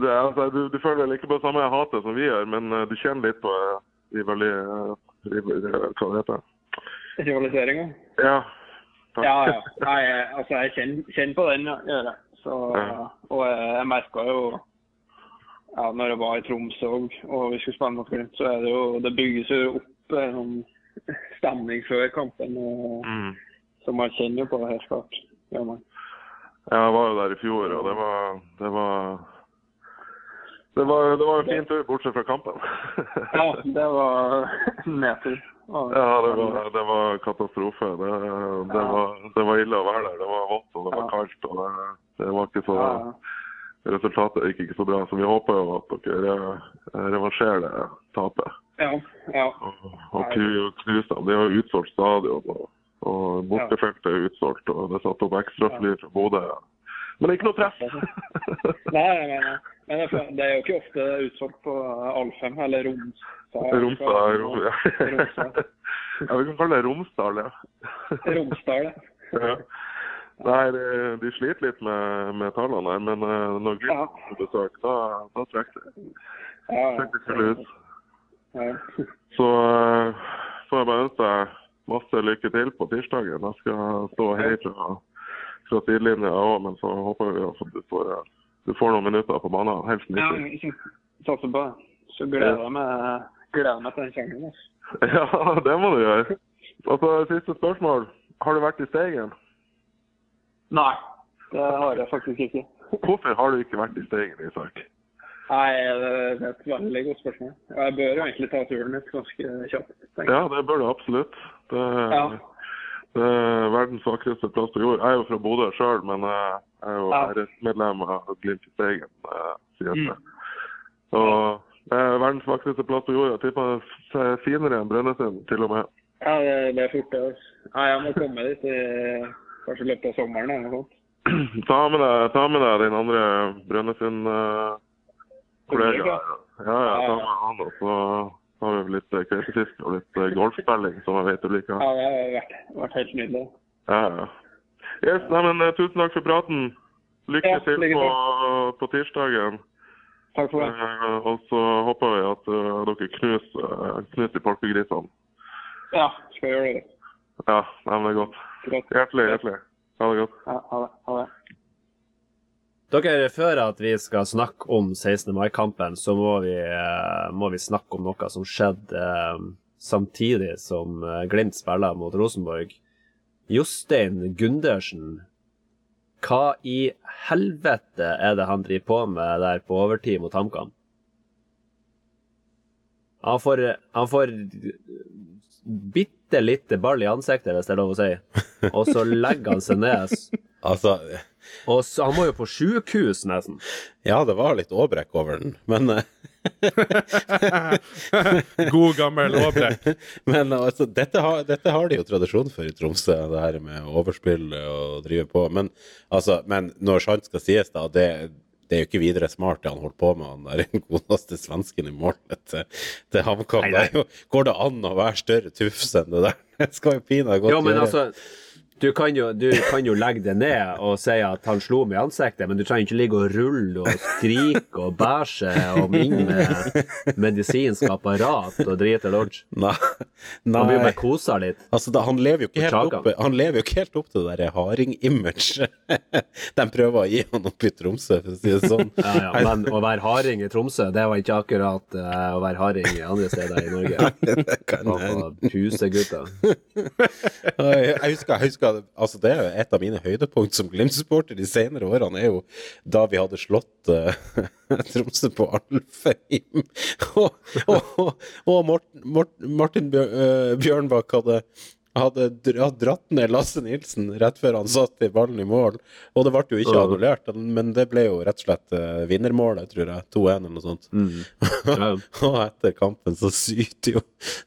det, altså, du, du føler vel ikke på det samme hatet som vi gjør, men eh, du kjenner litt på eh, rivali... eh, eh, Hva det heter
rivaliseringa
Ja. takk.
Ja, ja. Nei, altså, jeg kjenner, kjenner på den, gjør jeg. Så,
Ja.
og jeg, jeg merka jo ja, når jeg var i Tromsø og, og vi skulle spille mot Glimt, så er det jo Det bygges jo opp en sånn stemning før kampen. Og,
Mm.
så man kjenner jo på det helt klart. Ja, man.
Jeg var jo der i fjor, og det var Det var det var, det var en fin tur, bortsett fra kampen.
Ja, det var nedtur.
Ja, det var, det var katastrofe. Det, det,
Ja.
var, det var ille å være der. Det var vått og det var kaldt. og Det, var ikke så,
Ja,
Resultatet gikk ikke så bra, så vi håper jo at dere eh, revanserer det tapet.
ja. ja.
Og, og knuse dem. Det er jo utsolgt stadion, og, og bortefeltet er utsolgt. Og det satt opp ekstrafly fra Bodø. Men det er ikke noe press.
Nei, nei, nei. Men det, er- jo ikke ofte utsolgt på Alfheim eller Romsdal.
Romsdal. Rom, ja.
Romsdal.
ja, vi kan kalle det Romsdal, ja.
Romsdal, ja.
Nei, de, de sliter litt med, med tallene her, men eh, når Glimt
Ja.
er besøk, da, da trekker det.
Ja,
ja.
ja.
Så eh, får jeg bare ønske deg masse lykke til på tirsdagen. Jeg skal stå helt fra, fra sidelinja òg, men så håper vi at du får, eh, du får noen minutter på banen. Helst
ja
90.
ikke. Satser på det. Så gleder jeg meg, gleder meg til den. Altså.
Ja, det må du gjøre. Og så siste spørsmål. Har du vært i Steigen?
Nei, det har jeg faktisk ikke.
Hvorfor har du ikke vært i Steigen, Isak?
Nei, det er et veldig godt spørsmål. Jeg bør jo egentlig ta turen litt ganske kjapt.
Ja, det bør du absolutt. Det,
Ja.
Det er verdens vakreste plass på jord. Jeg er jo fra Bodø sjøl, men jeg er jo
Ja.
æresmedlem av Glimt i Steigen. eh, sies det.
Mm.
Og det er verdens vakreste plass på jord. Jeg tipper det er finere enn Brønnøysund, til og med.
Ja, det, det er fort det. Altså. Nei, jeg må komme dit i kanskje i løpet av sommeren eller noe sånt.
ta, med deg, ta med deg din andre Brønnøysund-kollega.
Kollega?
ja, ja, ta med han, og så har vi litt eh, og litt eh, golfspilling, som jeg vet du liker.
Ja, det har vært, vært helt nydelig.
Ja, ja. Yes, nei, men eh, tusen takk for praten. Lykke til på, på tirsdagen.
Takk for det.
Eh, og så håper vi at uh, dere knuser, knuser de polkegrisene.
Ja, skal gjøre det.
Ja, nei, men det er godt. Hjertelig, hjertelig. Ha det godt.
Ja, ha det. Ha det.
Dere, før at vi skal snakke om 16. mai-kampen, så må vi, eh, må vi snakke om noe som skjedde eh, samtidig som eh, Glimt spiller mot Rosenborg. Jostein Gundersen, hva i helvete er det han driver på med der på overtid mot HamKam? Han får, han får bitte lite ball i ansiktet, hvis det er lov å si. Og så legger han seg ned.
Altså,
Og så, han var jo på sjukehus, nesten.
ja, det var litt åbrekk over den, men eh,
God gammel Åbrekk.
Men altså, dette har, dette har de jo tradisjon for i Tromsø, det her med å overspille og drive på. Men, altså, men når sant skal sies, da, det, det er jo ikke videre smart det han holdt på med, han der godeste svensken i målet til, til HamKam. Går det an å være større tufs enn det der? Det skal jo pinadø godt gjøre.
altså du kan, jo, du kan jo legge det ned og si at han slo meg i ansiktet, men du trenger ikke ligge og rulle og skrike og seg og inn med medisinsk apparat og drite lodge.
Nei.
Han blir jo
Nei.
bare kosa litt.
Altså, da, han, lever opp, han lever jo ikke helt opp til det der harding-image de prøver å gi han opp i Tromsø, for å si det sånn.
Ja, ja, men å være harding i Tromsø, det var ikke akkurat uh, å være harding andre steder i Norge.
Det kan hende.
på
Jeg husker, jeg husker altså Det er et av mine høydepunkt som Glimt-supporter de senere årene, er jo da vi hadde slått uh, Tromsø på Alfheim. og, og, og Morten, Martin eh, Bjørnbakk hadde hadde dratt ned Lasse Nilsen rett før han satte ballen i mål. Og det ble jo ikke annullert, men det ble jo rett og slett eh, vinnermålet, tror jeg. 2-1 eller noe sånt.
Ja.
Og etter kampen så syter jo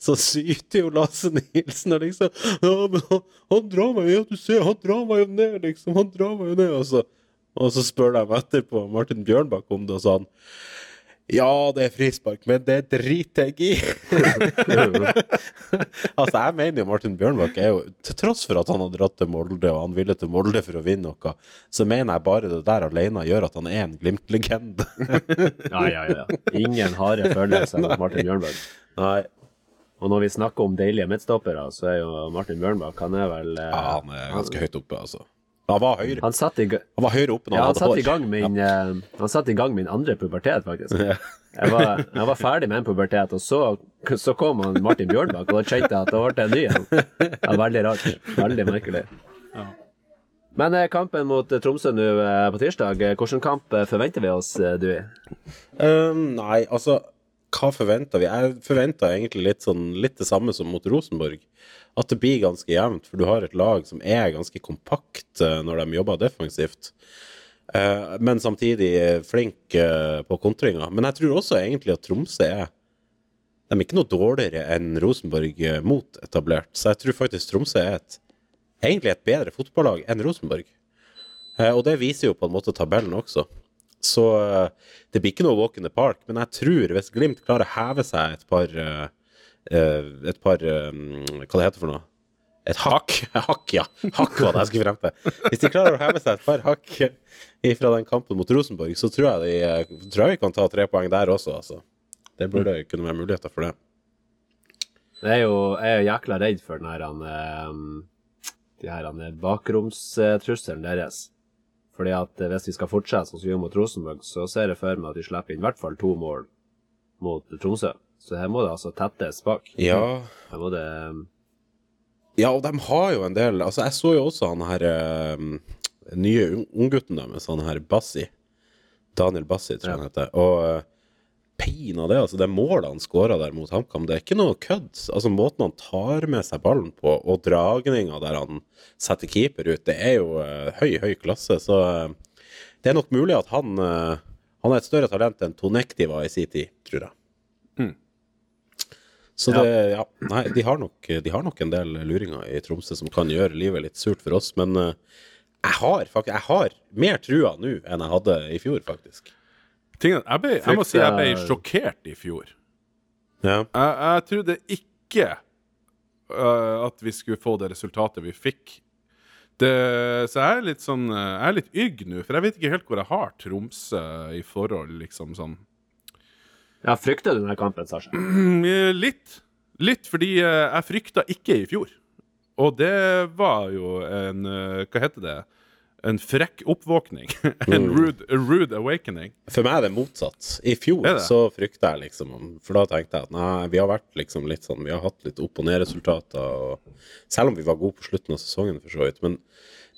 Så syter jo Lasse Nilsen og liksom Ja, men han, han drar meg Ja, du ser, han drar meg jo ned, liksom. Han drar meg jo ned. Og så, og så spør de etterpå Martin Bjørnbakk om det, og sa han ja, det er frispark, men det driter jeg i. altså, jeg mener jo Martin Bjørnbakk er jo Til tross for at han har dratt til Molde, og han ville til Molde for å vinne noe, så mener jeg bare det der alene gjør at han er en Glimt-legende.
Ja, ja, ja. Ingen harde følelser mot Martin Bjørnbakk.
Nei.
Og når vi snakker om deilige midtstoppere, så er jo Martin Bjørnbakk Han er vel eh,
Ja, han er ganske høyt oppe, altså. Han var høyere,
Han satt i,
han var høyere oppe når
ja,
han
han
hadde
satte i
hår.
gang min eh, Han satt i gang min andre pubertet, faktisk.
Ja.
Jeg var, jeg var ferdig med en pubertet, og så, så kom han Martin Bjørnbakk, og da kjente jeg at det ble en ny igjen. Det var veldig rart. Veldig merkelig. Men eh, kampen mot Tromsø nå eh, på tirsdag, hvilken kamp forventer vi oss, Du? Dui?
Um, nei, altså Hva forventer vi? Jeg forventer egentlig litt sånn Litt det samme som mot Rosenborg. At det blir ganske jevnt, for du har et lag som er ganske kompakt eh, når de jobber defensivt. Eh, men samtidig flink eh, på kontringa. Men jeg tror også egentlig at Tromsø er De er ikke noe dårligere enn Rosenborg mot etablert. Så jeg tror faktisk Tromsø er et egentlig et bedre fotballag enn Rosenborg. Og det viser jo på en måte tabellen også. Så eh, det blir ikke noe walk in the park, men jeg tror hvis Glimt klarer å heve seg et par eh, eh, Et par Hva det heter for noe? Et hakk. Hakk, ja. Hakk var det jeg skulle frem til. Hvis de klarer å heve seg et par hakk fra den kampen mot Rosenborg, så tror jeg, de, tror jeg vi kan ta tre poeng der også, altså. Det burde kunne være muligheter for det.
Jeg er jo, jeg er jo jækla redd for den her, han, de her bakromstrusselen deres. Fordi at eh, hvis vi skal fortsette som vi gjorde mot Rosenborg, så ser jeg for meg at de slipper inn i hvert fall to mål mot Tromsø. Så her må det altså tettes bak.
Ja,
Her må det eh,
Ja, og de har jo en del Altså, jeg så jo også han her øh, nye ung- unggutten deres, han her Bassi. Daniel Bassi, tror jeg han heter. Og pinadø, altså, det målet han skåra der mot HamKam, det er ikke noe kødd. Altså, måten han tar med seg ballen på, og dragninga der han setter keeper ut, det er jo uh, høy, høy klasse. Så uh, det er nok mulig at han uh, Han er et større talent enn Tonekti var i sin tid, tror jeg. Så det, ja, nei, de har, nok, de har nok en del luringer i Tromsø som kan gjøre livet litt surt for oss, men jeg har faktisk Jeg har mer trua nå enn jeg hadde i fjor, faktisk.
Tingen, jeg, ble, jeg må si jeg ble sjokkert i fjor.
Ja.
Jeg, jeg trodde ikke uh, at vi skulle få det resultatet vi fikk. Det, så jeg er litt sånn øh, Jeg er litt ygg nå, for jeg vet ikke helt hvor jeg har Tromsø i forhold, liksom sånn.
Ja, frykter du denne kampen, Sasha?
Mm, eh, Litt. Litt fordi jeg frykta ikke i fjor. Og det var jo en Hva heter det? En frekk oppvåkning. en rude, rude awakening.
For meg er det motsatt. I fjor så frykta jeg liksom For da tenkte jeg at nei, vi har vært liksom litt sånn Vi har hatt litt opp- og ned-resultater, selv om vi var gode på slutten av sesongen, for så vidt. Men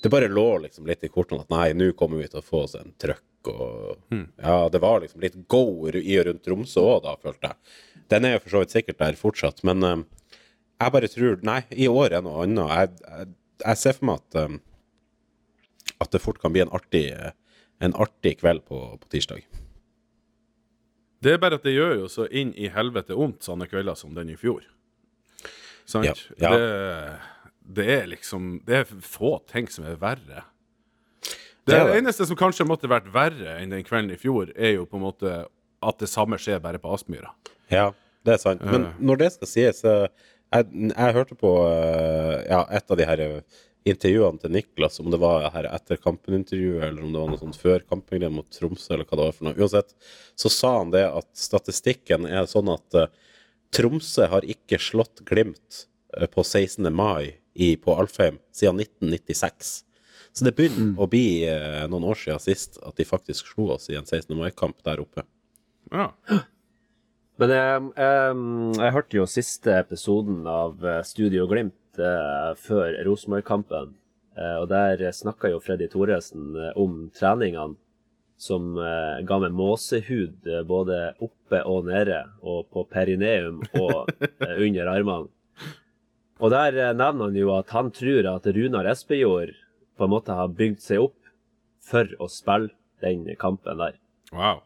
det bare lå liksom litt i kortene at nei, nå kommer vi til å få oss en trøkk, og Ja, det var liksom litt go i og rundt Tromsø òg, da, følte jeg. Den er jo for så vidt sikkert der fortsatt, men eh, jeg bare tror Nei, i år er noe annet. Jeg, jeg, jeg ser for meg at eh, at det fort kan bli en artig, eh, en artig kveld på, på tirsdag.
Det er bare at det gjør jo så inn i helvete vondt sånne kvelder som den i fjor. Sant?
Ja, ja.
Det, det er liksom Det er få ting som er verre. Det,
Det er det.
eneste som kanskje måtte vært verre enn den kvelden i fjor, er jo på en måte at det samme skjer bare på Aspmyra.
Ja, det er sant. Men når det skal sies eh, jeg, jeg hørte på eh, ja, et av de her eh, intervjuene til Niklas, om det var her etter kampen-intervjuet, eller om det var noe sånt før kampen mot Tromsø, eller hva det var for noe. Uansett, så sa han det at statistikken er sånn at uh, Tromsø har ikke slått Glimt eh, på 16. mai i, på Alfheim siden 1996. Så det begynner å bli uh, noen år siden sist at de faktisk slo oss i en 16. mai-kamp der oppe.
Ja.
Men jeg, jeg, jeg hørte jo siste episoden av Studio Glimt eh, før Rosenborg-kampen. Eh, og der snakka jo Freddy Thoresen eh, om treningene som ga meg måsehud eh, både oppe og nede, og på perineum og under armene. Og der nevner han jo at han tror at Runar Espejord på en måte har bygd seg opp for å spille den kampen der.
Wow.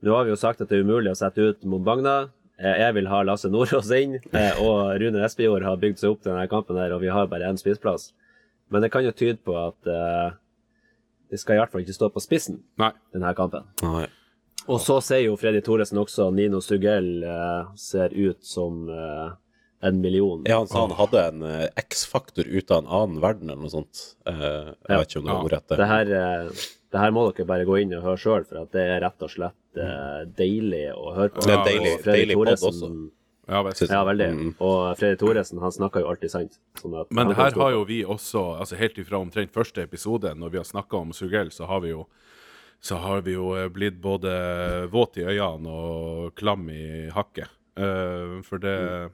Nå har vi jo sagt at det er umulig å sette ut Mombagna. Eh, Jeg vil ha Lasse Nordås inn, eh, og Rune Espejord har bygd seg opp denne kampen her, og vi har bare én spiseplass. Men det kan jo tyde på at uh, det skal i hvert fall ikke stå på spissen,
Nei.
denne kampen.
Nei.
Og så sier jo Freddy Thoresen også Nino Stugell uh, ser ut som uh, en million.
Ja, han sa han hadde en eh, X-faktor ut av en annen verden, eller noe sånt. Eh, jeg
Ja.
vet ikke om det
Ja.
var ordrett.
Det her, eh, det her må dere bare gå inn og høre sjøl, for at det er rett og slett eh, deilig å høre på.
Er
Og
deilig- deilig
Thoresen-
også.
Ja.
Ja, veldig.
Mm.
Og Fredrik Thoresen han snakker jo alltid sant. Sånn at
Men her har jo vi også, altså helt ifra omtrent første episode, når vi har snakka om Sugell, så har vi jo så har vi jo eh, blitt både våt i øynene og klam i hakket. Eh, for det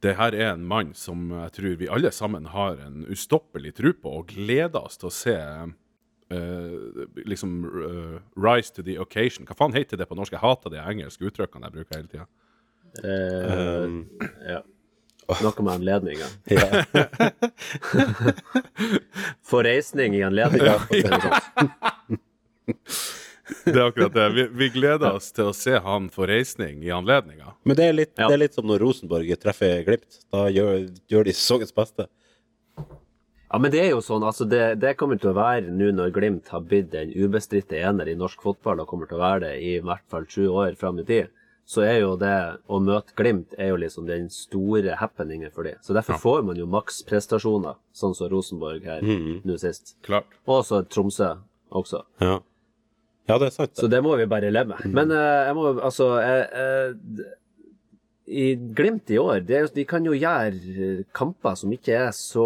det her er en mann som jeg tror vi alle sammen har en ustoppelig tro på, og gleder oss til å se eh, liksom uh, rise to the occasion. Hva faen heter det på norsk? Jeg hater de engelske uttrykkene jeg bruker hele tida.
Eh, ja. Noe med anledninger.
Ja.
Forreisning i anledning.
Det er akkurat det. Vi, vi gleder oss til å se han få reisning i anledninga.
Men det er, litt,
Ja.
det er litt som når Rosenborg treffer Glimt. Da gjør, gjør de sesongens beste.
Ja, men det er jo sånn, altså det, det kommer til å være nå når Glimt har blitt en ubestridte ener i norsk fotball, og kommer til å være det i hvert fall sju år fram i tid, så er jo det å møte Glimt er jo liksom den store happeningen for dem. Så derfor får man jo maksprestasjoner, sånn som Rosenborg her nå sist.
Klart.
Og så Tromsø også.
Ja, ja det er sant.
Så
Det.
må vi bare leve med. Men uh, jeg må altså jeg, eh, d- I Glimt i år, det, er de kan jo gjøre eh, kamper som ikke er så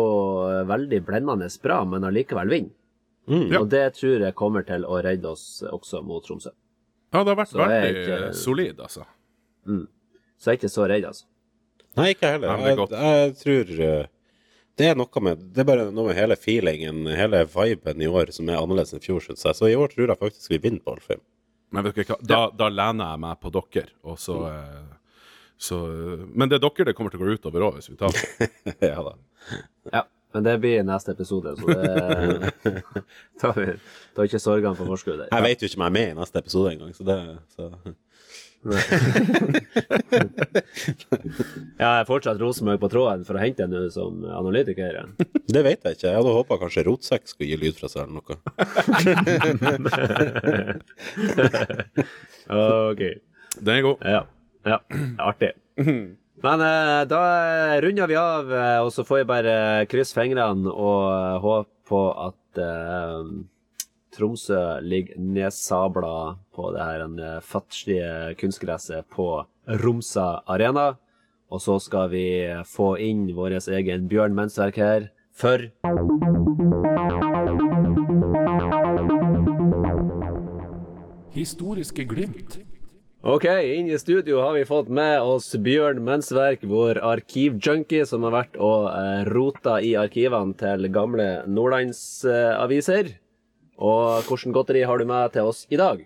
eh, veldig blendende bra, men allikevel vinne.
Mm.
Ja.
Og det tror jeg kommer til å redde oss også mot Tromsø.
Ja, det har vært
Så er
veldig
ikke-
solid, altså.
Så jeg er ikke så redd, altså.
Nei, ikke heller.
Er
Jeg,
godt.
jeg tror eh, det er noe med Det er bare noe med hele feelingen, hele viben i år, som er annerledes enn fjor, syns jeg. Så i år tror jeg faktisk vi vinner på Alfheim.
Men vet du hva, da, da lener jeg meg på dere, og så, eh, så Men det er dere det kommer til å gå utover òg, hvis vi tar det.
ja da.
Ja, men det blir neste episode, så det tar vi tar ikke sorgene på forskudd.
Jeg vet jo ikke om jeg er med i neste episode engang, så det så.
Ja, jeg er fortsatt Rosenborg på tråden for å hente en som analytiker.
Det vet jeg ikke. Jeg hadde håpa kanskje Rotsekk skulle gi lyd fra seg eller noe.
Ok.
Den er god.
Ja. Ja. Artig. Men eh, da runder vi av, eh, og så får vi bare krysse fingrene og eh, håpe på at eh, Tromsø ligger nedsabla på det her en fattige kunstgresset på Romsa Arena. Og så skal vi få inn vår egen Bjørn Mensverk her for
Historiske glimt.
Ok, inn i studio har vi fått med oss Bjørn Mensverk, vår arkivjunkie som har vært og eh, rota i arkivene til gamle nordlandsaviser. Og hvordan godteri har du med til oss i dag?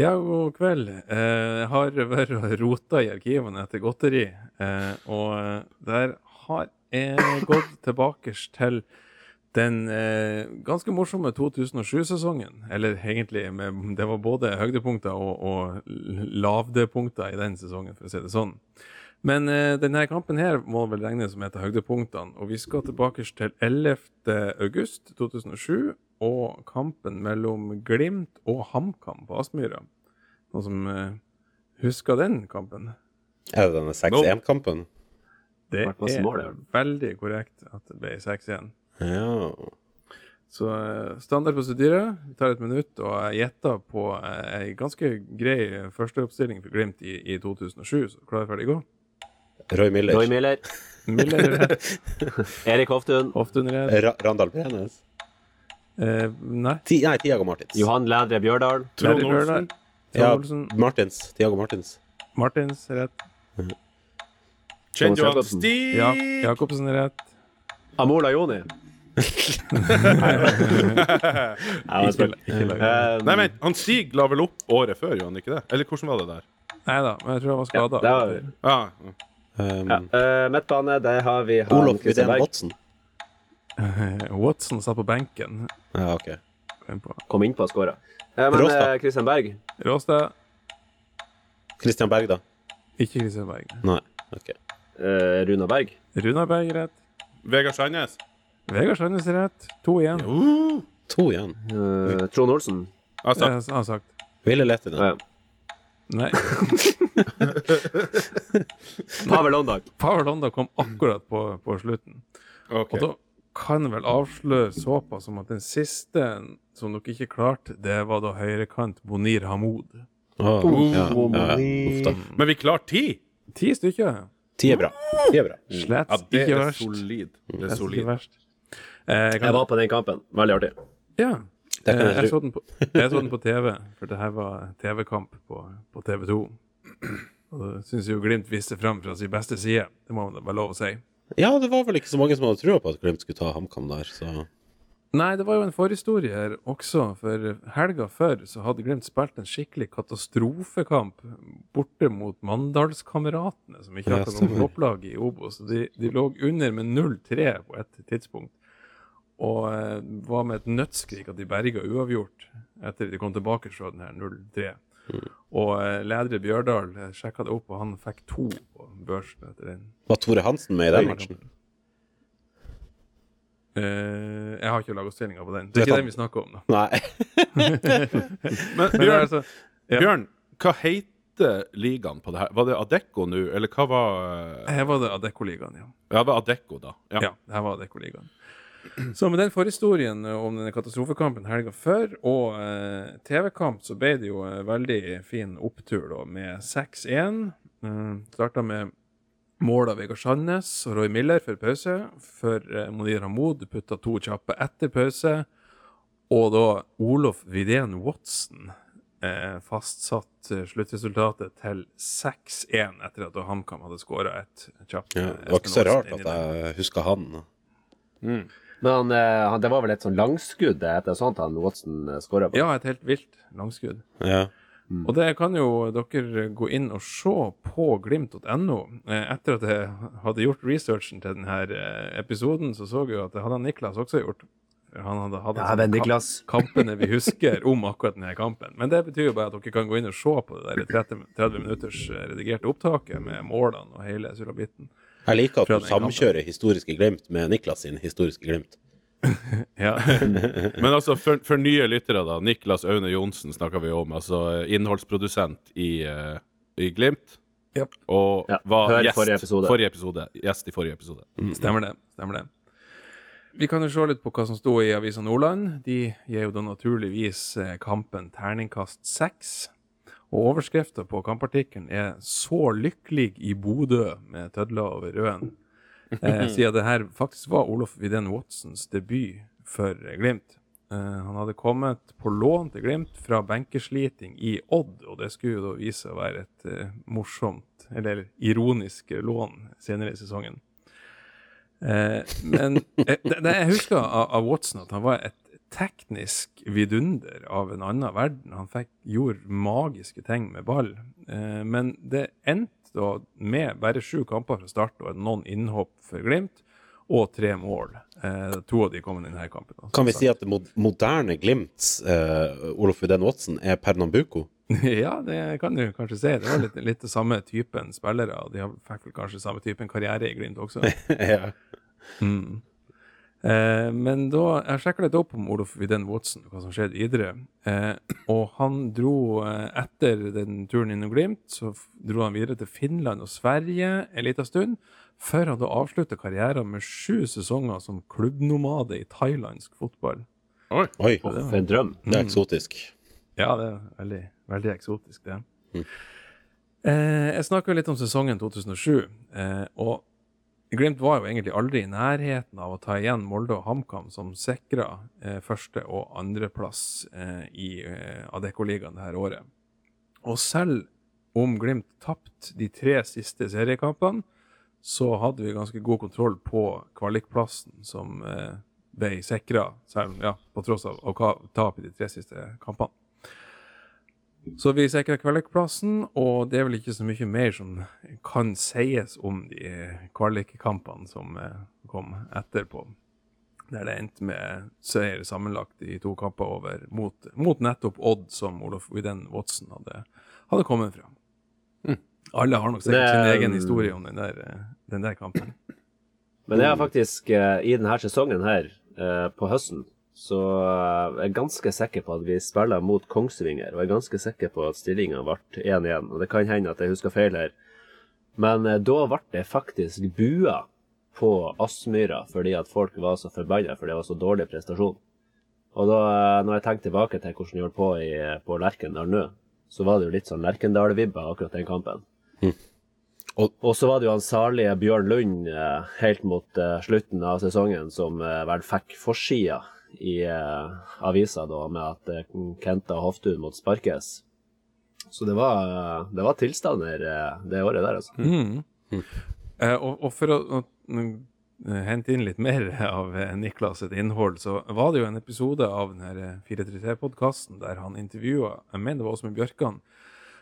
Ja, god kveld. Eh, Jeg har vært og rota i arkivene etter godteri, eh, og eh, der har jeg gått tilbake til den eh, ganske morsomme 2007-sesongen. Eller egentlig, med, det var både høydepunkter og, og lavdepunkter i den sesongen, for å si det sånn. Men eh, denne kampen her må vel regnes som et av høydepunktene, og vi skal tilbake til 11. august 2007, og kampen mellom Glimt og HamKam på Aspmyra. Noen som eh, husker den kampen?
Er det denne 6-1-kampen?
Det er veldig korrekt at det ble 6-1.
Ja.
Så eh, standard prosedyre. Vi tar et minutt, og gjetter på eh, ei ganske grei førsteoppstilling for Glimt i, i 2007. Så klar, ferdig, gå.
Roy Miller.
Roy Miller.
Miller er.
Erik Hoftun.
Hoftun.
Ra Randal Penes.
Eh, nei.
Ti, nei, Tiago Martins.
Johan Lædre Bjørdal.
Trond. Olsen.
Ja, Martins. Tiago Martins.
Martins rett.
Kjent Johan Stig.
Ja, Jacobsen rett.
Amola Joni. Ja,
Ikke lag.
Eh,
Nei, men han Stig la vel opp året før, gjorde han ikke det? Eller hvordan var det der?
Nei da, men jeg tror han var
ja,
skada.
det var...
Ja,
Um,
Ja. uh, midtbane, der har vi han
Olof
Berg.
Watson.
Watson satt på benken.
Ja, ok.
Kom på.
Kom innpå og skåra. Eh, men
Råstad.
eh, Christian Berg.
Råstad.
Christian Berg, da?
Ikke Christian Berg.
Nei. Ok.
Eh, Runa Berg.
Runa Berg er rett.
Vegard Sandnes.
Vegard Sandnes er rett. To igjen.
Uh,
To igjen.
Uh, Trond Olsen.
altså,
Det har sagt.
Ville Lettinen.
Ja.
Nei.
Pavel Londag.
Power Londa kom akkurat på, på slutten.
Okay.
Og da kan vel avsløre såpass som at den siste som dere ikke klarte, det var da høyrekant Bonir Hamoud.
Oh, ja, ja, ja. Uff.
Men vi klarte ti!
Ti stykker.
Ti er bra. Ti er bra.
Slett
Ja, det
ikke
er
verst.
solid. Det er solid.
Eh, jeg
Jeg var på den kampen. Veldig artig.
ja.
Det kan
Eh,
jeg
jeg, så den på, jeg så den på TV, for det her var TV-kamp på, på TV 2. Og det syns jo Glimt viste fram fra sin beste side. Det må man vel lov å si.
Ja, det var vel ikke så mange som hadde trua på at Glimt skulle ta HamKam der, så
Nei, det var jo en forhistorie her også. For helga før så hadde Glimt spilt en skikkelig katastrofekamp borte mot Mandalskameratene, som ikke
hadde
har noe topplag i Obos. De, de lå under med 0-3 på et tidspunkt. Og eh, var med et nødskrik at de berga uavgjort etter de kom tilbake fra den her 0-3. Og leder Lædre Bjørdal eh, sjekka det opp, og han fikk to på børsen etter den.
Var Tore Hansen med i den matchen?
Uh, jeg har ikke lagoppstillinga på den. Det er ikke den vi snakker om, da.
Nei.
Men Bjørn,
altså, ja.
Bjørn, hva heter ligaen på det her? Var det Adecco nå, eller hva var
Her var det Adecco-ligaen, ja.
Ja, det var Adecco, da. Ja.
Ja, det her var Adecco-ligaen. Så med den forhistorien eh, om denne katastrofekampen helga før, og eh, TV-kamp, så ble det jo en veldig fin opptur da, med 6-1. Uh, Starta med mål av Vegard Sandnes og Roy Miller før pause, før eh, Monir Hamoud putta to kjappe etter pause. Og da Olof Vidén Watson eh, fastsatt eh, sluttresultatet til 6-1 etter at HamKam hadde skåra et kjapt
Ja,
eh,
det var ikke så rart at jeg huska han.
Men han, eh, det var vel et sånn langskudd etter sånt han Watson skåra på?
Ja, et helt vilt langskudd.
Ja.
Og det kan jo dere gå inn og se på glimt.no. Eh, Etter at jeg hadde gjort researchen til denne eh, episoden, så så jeg jo at det hadde Niklas også gjort. Han hadde hatt
Ja,
sånn ka- kampene vi husker om akkurat denne kampen. Men det betyr jo bare at dere kan gå inn og se på det der 30, 30 minutters eh, redigerte opptaket med målene og hele surabitten.
Jeg liker at du samkjører historiske Glimt med Niklas sin historiske Glimt.
Ja.
Men altså, for, for nye lyttere, da. Niklas Aune Johnsen snakka vi om. Altså innholdsprodusent i, uh, i Glimt.
Japp.
Og
Ja,
var
hør
gjest
forrige episode.
forrige episode. Gjest i forrige episode.
Stemmer det. stemmer det. Vi kan jo se litt på hva som sto i Avisa Nordland. De gir jo da naturligvis eh, kampen terningkast seks. Og overskrifta på kampartikkelen er 'Så lykkelig i Bodø' med tødler over røden. Eh, siden det her faktisk var Olof Widen Watsons debut for Glimt. Eh, han hadde kommet på lån til Glimt fra benkesliting i Odd, og det skulle jo da vise å være et eh, morsomt, eller ironisk lån senere i sesongen. Eh, men eh, det, det jeg husker av, av Watson, at han var et teknisk vidunder av en annen verden. Han fikk, gjorde magiske ting med ball. Eh, men det endte da med bare sju kamper fra start og noen innhopp for Glimt, og tre mål. Eh, to av de kom i denne kampen. da,
Kan vi si at det moderne Glimts eh, Olof Uden Watson er Pernambuco?
Ja, det kan du kanskje si. Det var litt, litt samme typen spillere, de har- fikk vel kanskje samme typen karriere i Glimt også.
ja.
Mm. Eh, men da Jeg sjekka litt opp om Olof Widen Watson, hva som skjedde videre. Eh, og han dro eh, etter den turen innom Glimt, så dro han videre til Finland og Sverige en liten stund, før han da avslutta karrieren med sju sesonger som klubbnomade i thailandsk fotball.
Oi.
Oi,
For en drøm.
det er eksotisk.
Ja, det er veldig, veldig eksotisk, det. Eh, jeg snakka litt om sesongen 2007, eh, og Glimt var jo egentlig aldri i nærheten av å ta igjen Molde og HamKam, som sikra eh, første- og andreplass eh, i eh, Adeccoligaen dette året. Og selv om Glimt tapte de tre siste seriekampene, så hadde vi ganske god kontroll på kvalikplassen som eh, ble sikra, ja, på tross av ka- tap i de tre siste kampene. Så vi sikra kvalikplassen, og det er vel ikke så mye mer som kan sies om de kvalikkampene som eh, kom etterpå. Der det endte med seier sammenlagt i to kamper over mot, mot nettopp Odd, som Olof Widen Watson hadde, hadde kommet fra. Alle har nok sikkert sin egen historie om den der, eh, den der kampen.
Men jeg har faktisk eh, i denne sesongen her, eh, på høsten, så eh, jeg er ganske sikker på at vi spiller mot Kongsvinger, og jeg er ganske sikker på at stillinga ble 1-1. Og det kan hende at jeg husker feil her. Men eh, da ble det faktisk bua på Aspmyra fordi at folk var så forbanna for det var så dårlig prestasjon. Og da, eh, når jeg tenker tilbake til hvordan det holdt på i, på Lerkendal nå, så var det jo litt sånn Lerkendal-vibber akkurat den kampen.
Og-
Og så var det jo han salige Bjørn Lund helt mot slutten av sesongen som vel fikk forsida i eh, avisa da med at eh, Kenta Hoftun måtte sparkes. Så det var, eh, det var tilstander eh, det året der, altså.
Mm. Eh, og, og for å, å mm, hente inn litt mer av Niklas sitt innhold, så var det jo en episode av den her 433-podkasten der han intervjua Jeg mener det var Åsmund Bjørkan,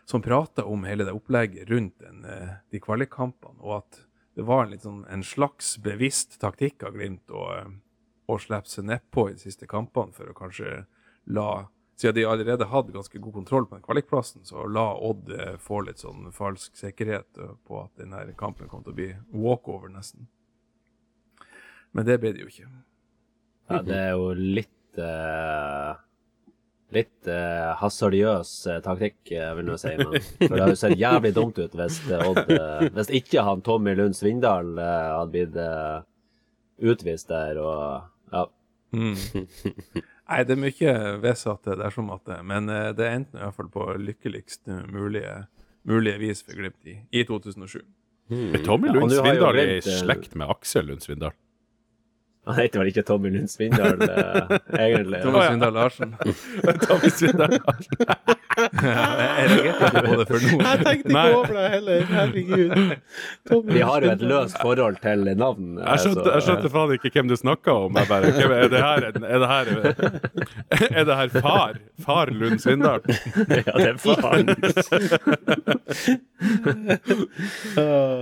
som prata om hele det opplegget rundt den, de kvalikkampene, og at det var en, litt sånn, en slags bevisst taktikk av Glimt å, å slippe seg nedpå i de siste kampene for å kanskje la siden de allerede hadde ganske god kontroll på den kvalikplassen, så la Odd eh, få litt sånn falsk sikkerhet eh, på at denne kampen kom til å bli walkover, nesten. Men det ble det jo ikke.
Ja, det er jo litt uh Litt eh, hasardiøs eh, taktikk, vil jeg si. Men, for det jo sett jævlig dumt ut hvis, Odd, eh, hvis ikke han Tommy Lund Svindal hadde blitt utvist der. og ja.
Mm. Nei, det er mye vedsatt at det er som at det, men eh, det endte i hvert fall på lykkeligst mulige, mulige vis for Glimt i, i 2007.
Er Tommy
Ja,
Lund
jo
Svindal i
eh,
slekt med Aksel Lund Svindal?
Han heter vel ikke Tommy Lund Svindal, eh, egentlig.
Tommy Svindal Larsen.
Tommy Svindal.
Ja, jeg reagerte ikke på det før nå.
tenkte
ikke
over det heller, herregud.
Vi har jo et løst forhold til navn.
Jeg skjønte, jeg skjønte faen ikke hvem du snakka om. Jeg bare, hvem, er, det her, er, det her, er det her far? Far Lund Svindal?
Ja, det er faren.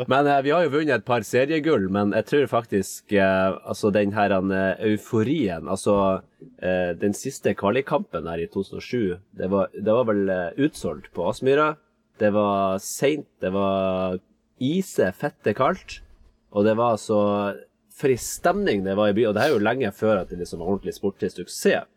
Men eh, vi har jo vunnet et par seriegull, men jeg tror faktisk eh, altså den her eh, euforien Altså eh, den siste kvalikkampen her i 2007, det var, det var vel eh, utsolgt på Aspmyra. Det var seint, det var ise fette kaldt, og det var så For ei stemning det var i byen. Og det her er jo lenge før at det liksom var ordentlig sportslig suksess.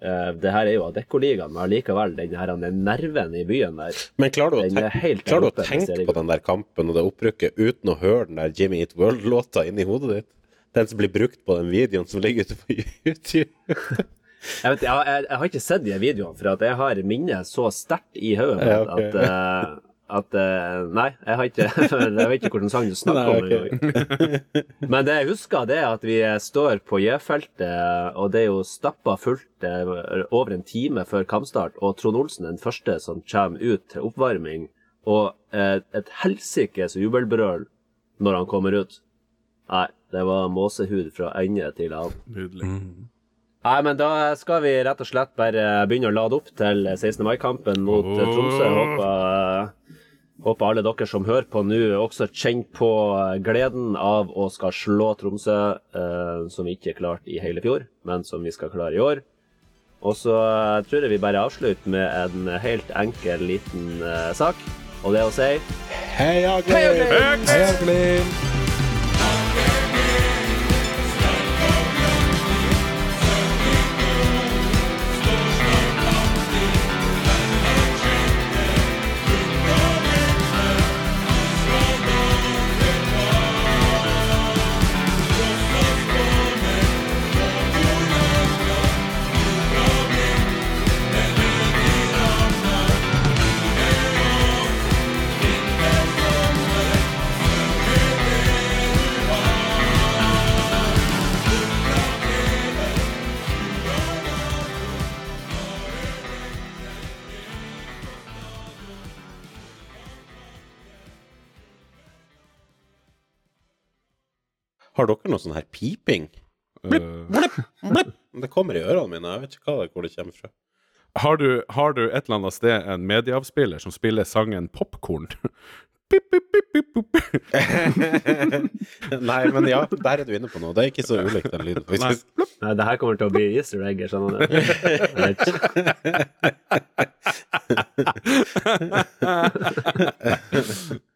Eh, det her er jo Adeccoligaen, men allikevel den her den nerven i byen der.
Men klarer du å,
helt
klarer du å tenke på den der kampen og det opprykket uten å høre den der Jimmy Eat World-låta inni hodet ditt? Den som blir brukt på den videoen som ligger ute på YouTube?
Jeg, vet, jeg, jeg, jeg har ikke sett de videoene, for jeg har minnet så sterkt i hodet
Ja, okay.
at, uh, at uh, Nei, jeg har ikke Jeg vet ikke hvilken sang du snakker om
Nei, ok.
engang. Men det jeg husker, det er at vi står på J-feltet, og det er jo stappa fullt eh, over en time før kampstart, og Trond Olsen er den første som kommer ut til oppvarming, og et helsikes jubelbrøl når han kommer ut. Nei, det var måsehud fra ende til annen.
Nydelig.
Nei, men da skal vi rett og slett bare begynne å lade opp til 16. mai-kampen mot oh. Tromsø. Håper, håper alle dere som hører på nå, også kjenner på gleden av å skal slå Tromsø, eh, som vi ikke klarte i hele fjor, men som vi skal klare i år. Og så eh, tror jeg vi bare avslutter med en helt enkel liten eh, sak, og det er å si
Heia Glimt! Heia Glimt! Har dere noe sånn her piping? Blipp, blipp, blipp. Det kommer i ørene mine. Jeg vet ikke hva det, hvor det kommer fra.
Har du, har du et eller annet sted en medieavspiller som spiller sangen Popkorn?
Nei, men ja, der er du inne på noe. Det er ikke så ulikt den lyden. Nei.
Nei, det her kommer til å bli easter egger, skjønner du.